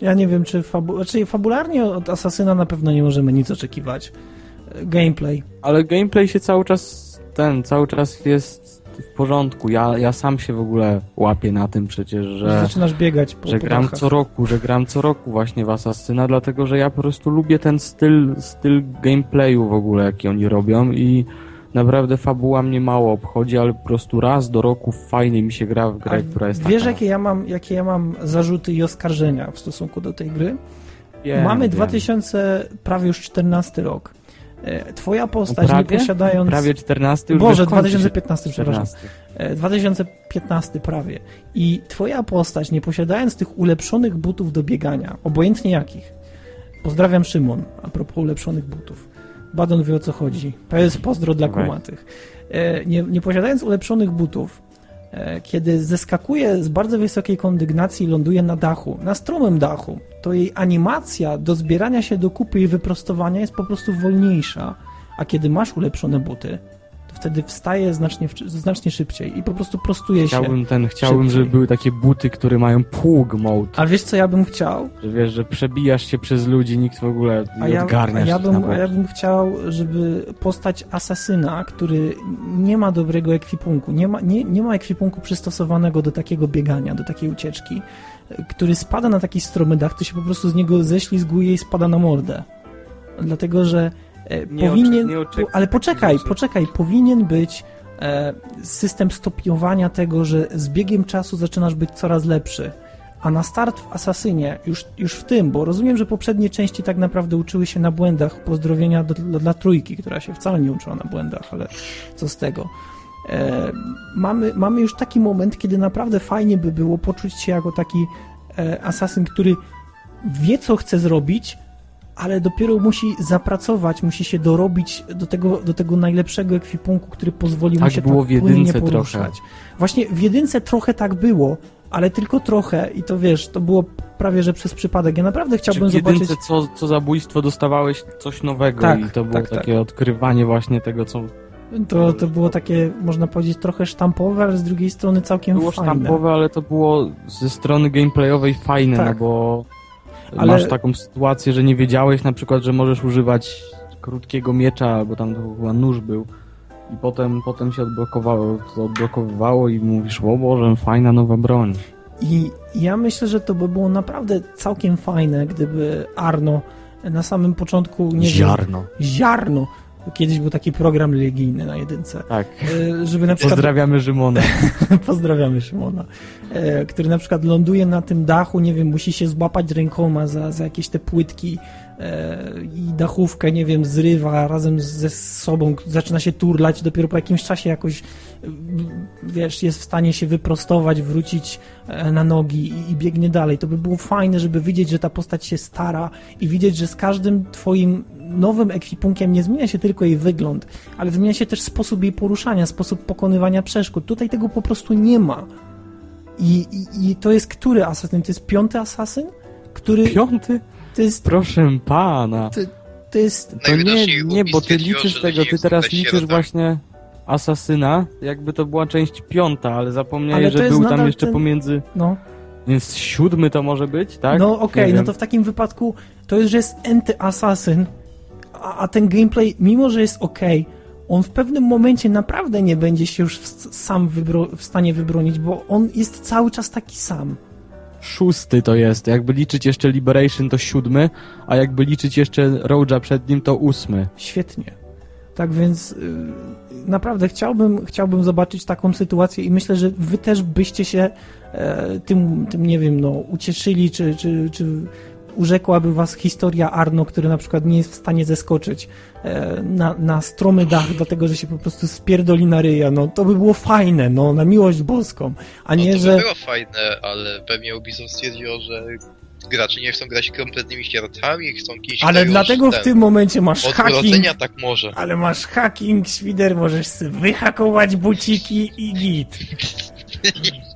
Ja nie wiem, czy fabu znaczy, fabularnie od Asasyna na pewno nie możemy nic oczekiwać. Gameplay. Ale gameplay się cały czas ten, cały czas jest w porządku. Ja, ja sam się w ogóle łapię na tym przecież, że... Zaczynasz biegać po Że gram co roku, że gram co roku właśnie w Asasyna, dlatego że ja po prostu lubię ten styl, styl gameplayu w ogóle, jaki oni robią i naprawdę fabuła mnie mało obchodzi, ale po prostu raz do roku fajnie mi się gra w grę, A która jest Wiesz, taka... jakie ja, mam, jakie ja mam zarzuty i oskarżenia w stosunku do tej gry? Wiem, Mamy wiem. 2000, prawie już 14 rok. E, twoja postać, no nie posiadając... Prawie 14 już Boże, 2015, przepraszam. 2015 e, prawie. I twoja postać, nie posiadając tych ulepszonych butów do biegania, obojętnie jakich, pozdrawiam Szymon, a propos ulepszonych butów, Badon wie o co chodzi. jest pozdro dla okay. kumatych. E, nie, nie posiadając ulepszonych butów, e, kiedy zeskakuje z bardzo wysokiej kondygnacji i ląduje na dachu, na stromym dachu, to jej animacja do zbierania się do kupy i wyprostowania jest po prostu wolniejsza. A kiedy masz ulepszone buty, wtedy wstaje znacznie, znacznie szybciej i po prostu prostuje chciałbym się. Ten, chciałbym, szybciej. żeby były takie buty, które mają pług mode. Ale wiesz co ja bym chciał? Że wiesz, że przebijasz się przez ludzi, nikt w ogóle nie a ja, odgarnia a ja, bym, a ja bym chciał, żeby postać asasyna, który nie ma dobrego ekwipunku, nie ma, nie, nie ma ekwipunku przystosowanego do takiego biegania, do takiej ucieczki, który spada na taki stromy dach, to się po prostu z niego ześlizguje i spada na mordę. Dlatego, że nie powinien, po, ale poczekaj, poczekaj, powinien być e, system stopniowania tego, że z biegiem czasu zaczynasz być coraz lepszy. A na start w Asasynie, już, już w tym, bo rozumiem, że poprzednie części tak naprawdę uczyły się na błędach, pozdrowienia do, do, dla trójki, która się wcale nie uczyła na błędach, ale co z tego. E, mamy, mamy już taki moment, kiedy naprawdę fajnie by było poczuć się jako taki e, asasyn, który wie, co chce zrobić, ale dopiero musi zapracować, musi się dorobić do tego, do tego najlepszego ekwipunku, który pozwoli tak mu się było tak w jedynce poruszać. Trochę. Właśnie w jedynce trochę tak było, ale tylko trochę i to wiesz, to było prawie, że przez przypadek. Ja naprawdę chciałbym Czy w zobaczyć... co, co zabójstwo dostawałeś coś nowego tak, i to było tak, takie tak. odkrywanie właśnie tego, co... To, to było takie, można powiedzieć, trochę sztampowe, ale z drugiej strony całkiem było fajne. Było sztampowe, ale to było ze strony gameplayowej fajne, no tak. bo ale... masz taką sytuację, że nie wiedziałeś na przykład, że możesz używać krótkiego miecza, bo tam to chyba nóż był i potem, potem się odblokowało, to odblokowywało i mówisz, o Boże, fajna nowa broń. I ja myślę, że to by było naprawdę całkiem fajne, gdyby Arno na samym początku nie Ziarno. Wiem, ziarno. Kiedyś był taki program religijny na jedynce. Tak. E, żeby na przykład... Pozdrawiamy Szymona. Pozdrawiamy Szymona. E, który na przykład ląduje na tym dachu, nie wiem, musi się złapać rękoma za, za jakieś te płytki E, i dachówkę, nie wiem, zrywa razem ze sobą, zaczyna się turlać, dopiero po jakimś czasie jakoś, wiesz, jest w stanie się wyprostować, wrócić na nogi i, i biegnie dalej. To by było fajne, żeby widzieć, że ta postać się stara i widzieć, że z każdym twoim nowym ekwipunkiem nie zmienia się tylko jej wygląd, ale zmienia się też sposób jej poruszania, sposób pokonywania przeszkód. Tutaj tego po prostu nie ma. I, i, i to jest który asasyn? To jest piąty asasyn? Który... Piąty? To jest... Proszę pana. To, to jest... To nie, nie, bo ty liczysz tego, ty teraz liczysz właśnie Asasyna, jakby to była część piąta, ale zapomniałeś, że był tam jeszcze ten... pomiędzy... No. Więc siódmy to może być, tak? No okej, okay, no to w takim wypadku to jest, że jest anty-assassin, a, a, ten gameplay, mimo że jest ok, on w pewnym momencie naprawdę nie będzie się już w, sam w stanie wybronić, bo on jest cały czas taki sam szósty to jest. Jakby liczyć jeszcze Liberation to siódmy, a jakby liczyć jeszcze Roja przed nim to ósmy. Świetnie. Tak więc yy, naprawdę chciałbym, chciałbym zobaczyć taką sytuację i myślę, że wy też byście się e, tym, tym, nie wiem, no, ucieszyli, czy, czy, czy urzekłaby was historia Arno, który na przykład nie jest w stanie zeskoczyć e, na, na stromy dach, dlatego że się po prostu spierdoli na ryja, no to by było fajne, no na miłość boską, a no, nie, to że... by było fajne, ale pewnie Ubisoft stwierdził, że gracze nie chcą grać kompletnymi światami, chcą kiedyś... Ale dlatego w tym momencie masz hacking... tak może. Ale masz hacking, świder, możesz sobie wyhakować buciki i git.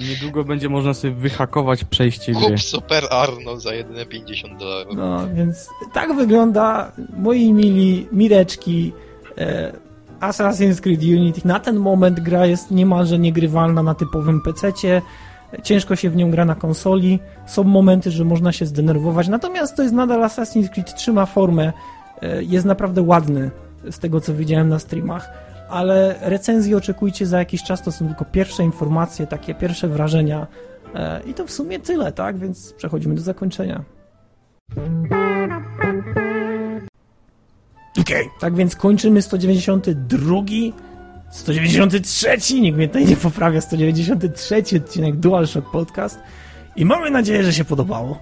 Niedługo będzie można sobie wyhakować przejście gry. Kup Super Arno za jedyne 50 dolarów. No, więc tak wygląda, moi mili mireczki, e, Assassin's Creed Unity. Na ten moment gra jest niemalże niegrywalna na typowym PC-cie. Ciężko się w nią gra na konsoli. Są momenty, że można się zdenerwować. Natomiast to jest nadal Assassin's Creed, trzyma formę. E, jest naprawdę ładny z tego, co widziałem na streamach ale recenzji oczekujcie za jakiś czas, to są tylko pierwsze informacje, takie pierwsze wrażenia e, i to w sumie tyle, tak? Więc przechodzimy do zakończenia. Okay. tak więc kończymy 192, 193, nikt mnie tutaj nie poprawia, 193 odcinek DualShock Podcast i mamy nadzieję, że się podobało.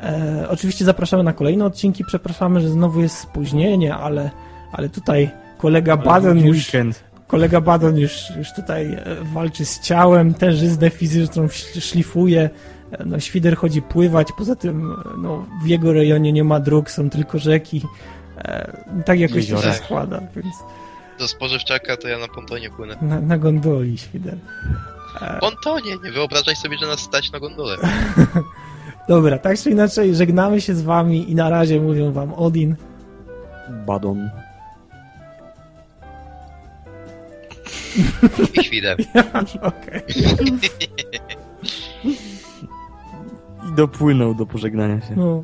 E, oczywiście zapraszamy na kolejne odcinki, przepraszamy, że znowu jest spóźnienie, ale, ale tutaj kolega Badon już... Weekend. Kolega Badon już, już tutaj e, walczy z ciałem, tężyznę fizyczną szlifuje. E, no, Świder chodzi pływać, poza tym e, no, w jego rejonie nie ma dróg, są tylko rzeki. tak jakoś to się składa, więc... Do spożywczaka to ja na pontonie płynę. Na, na gondoli, Świder. Pontonie, nie wyobrażaj sobie, że nas stać na gondolę. Dobra, tak czy inaczej, żegnamy się z wami i na razie mówią wam Odin. Badon. Ich wieder. Ja, okay. I dopłynął do pożegnania się. No.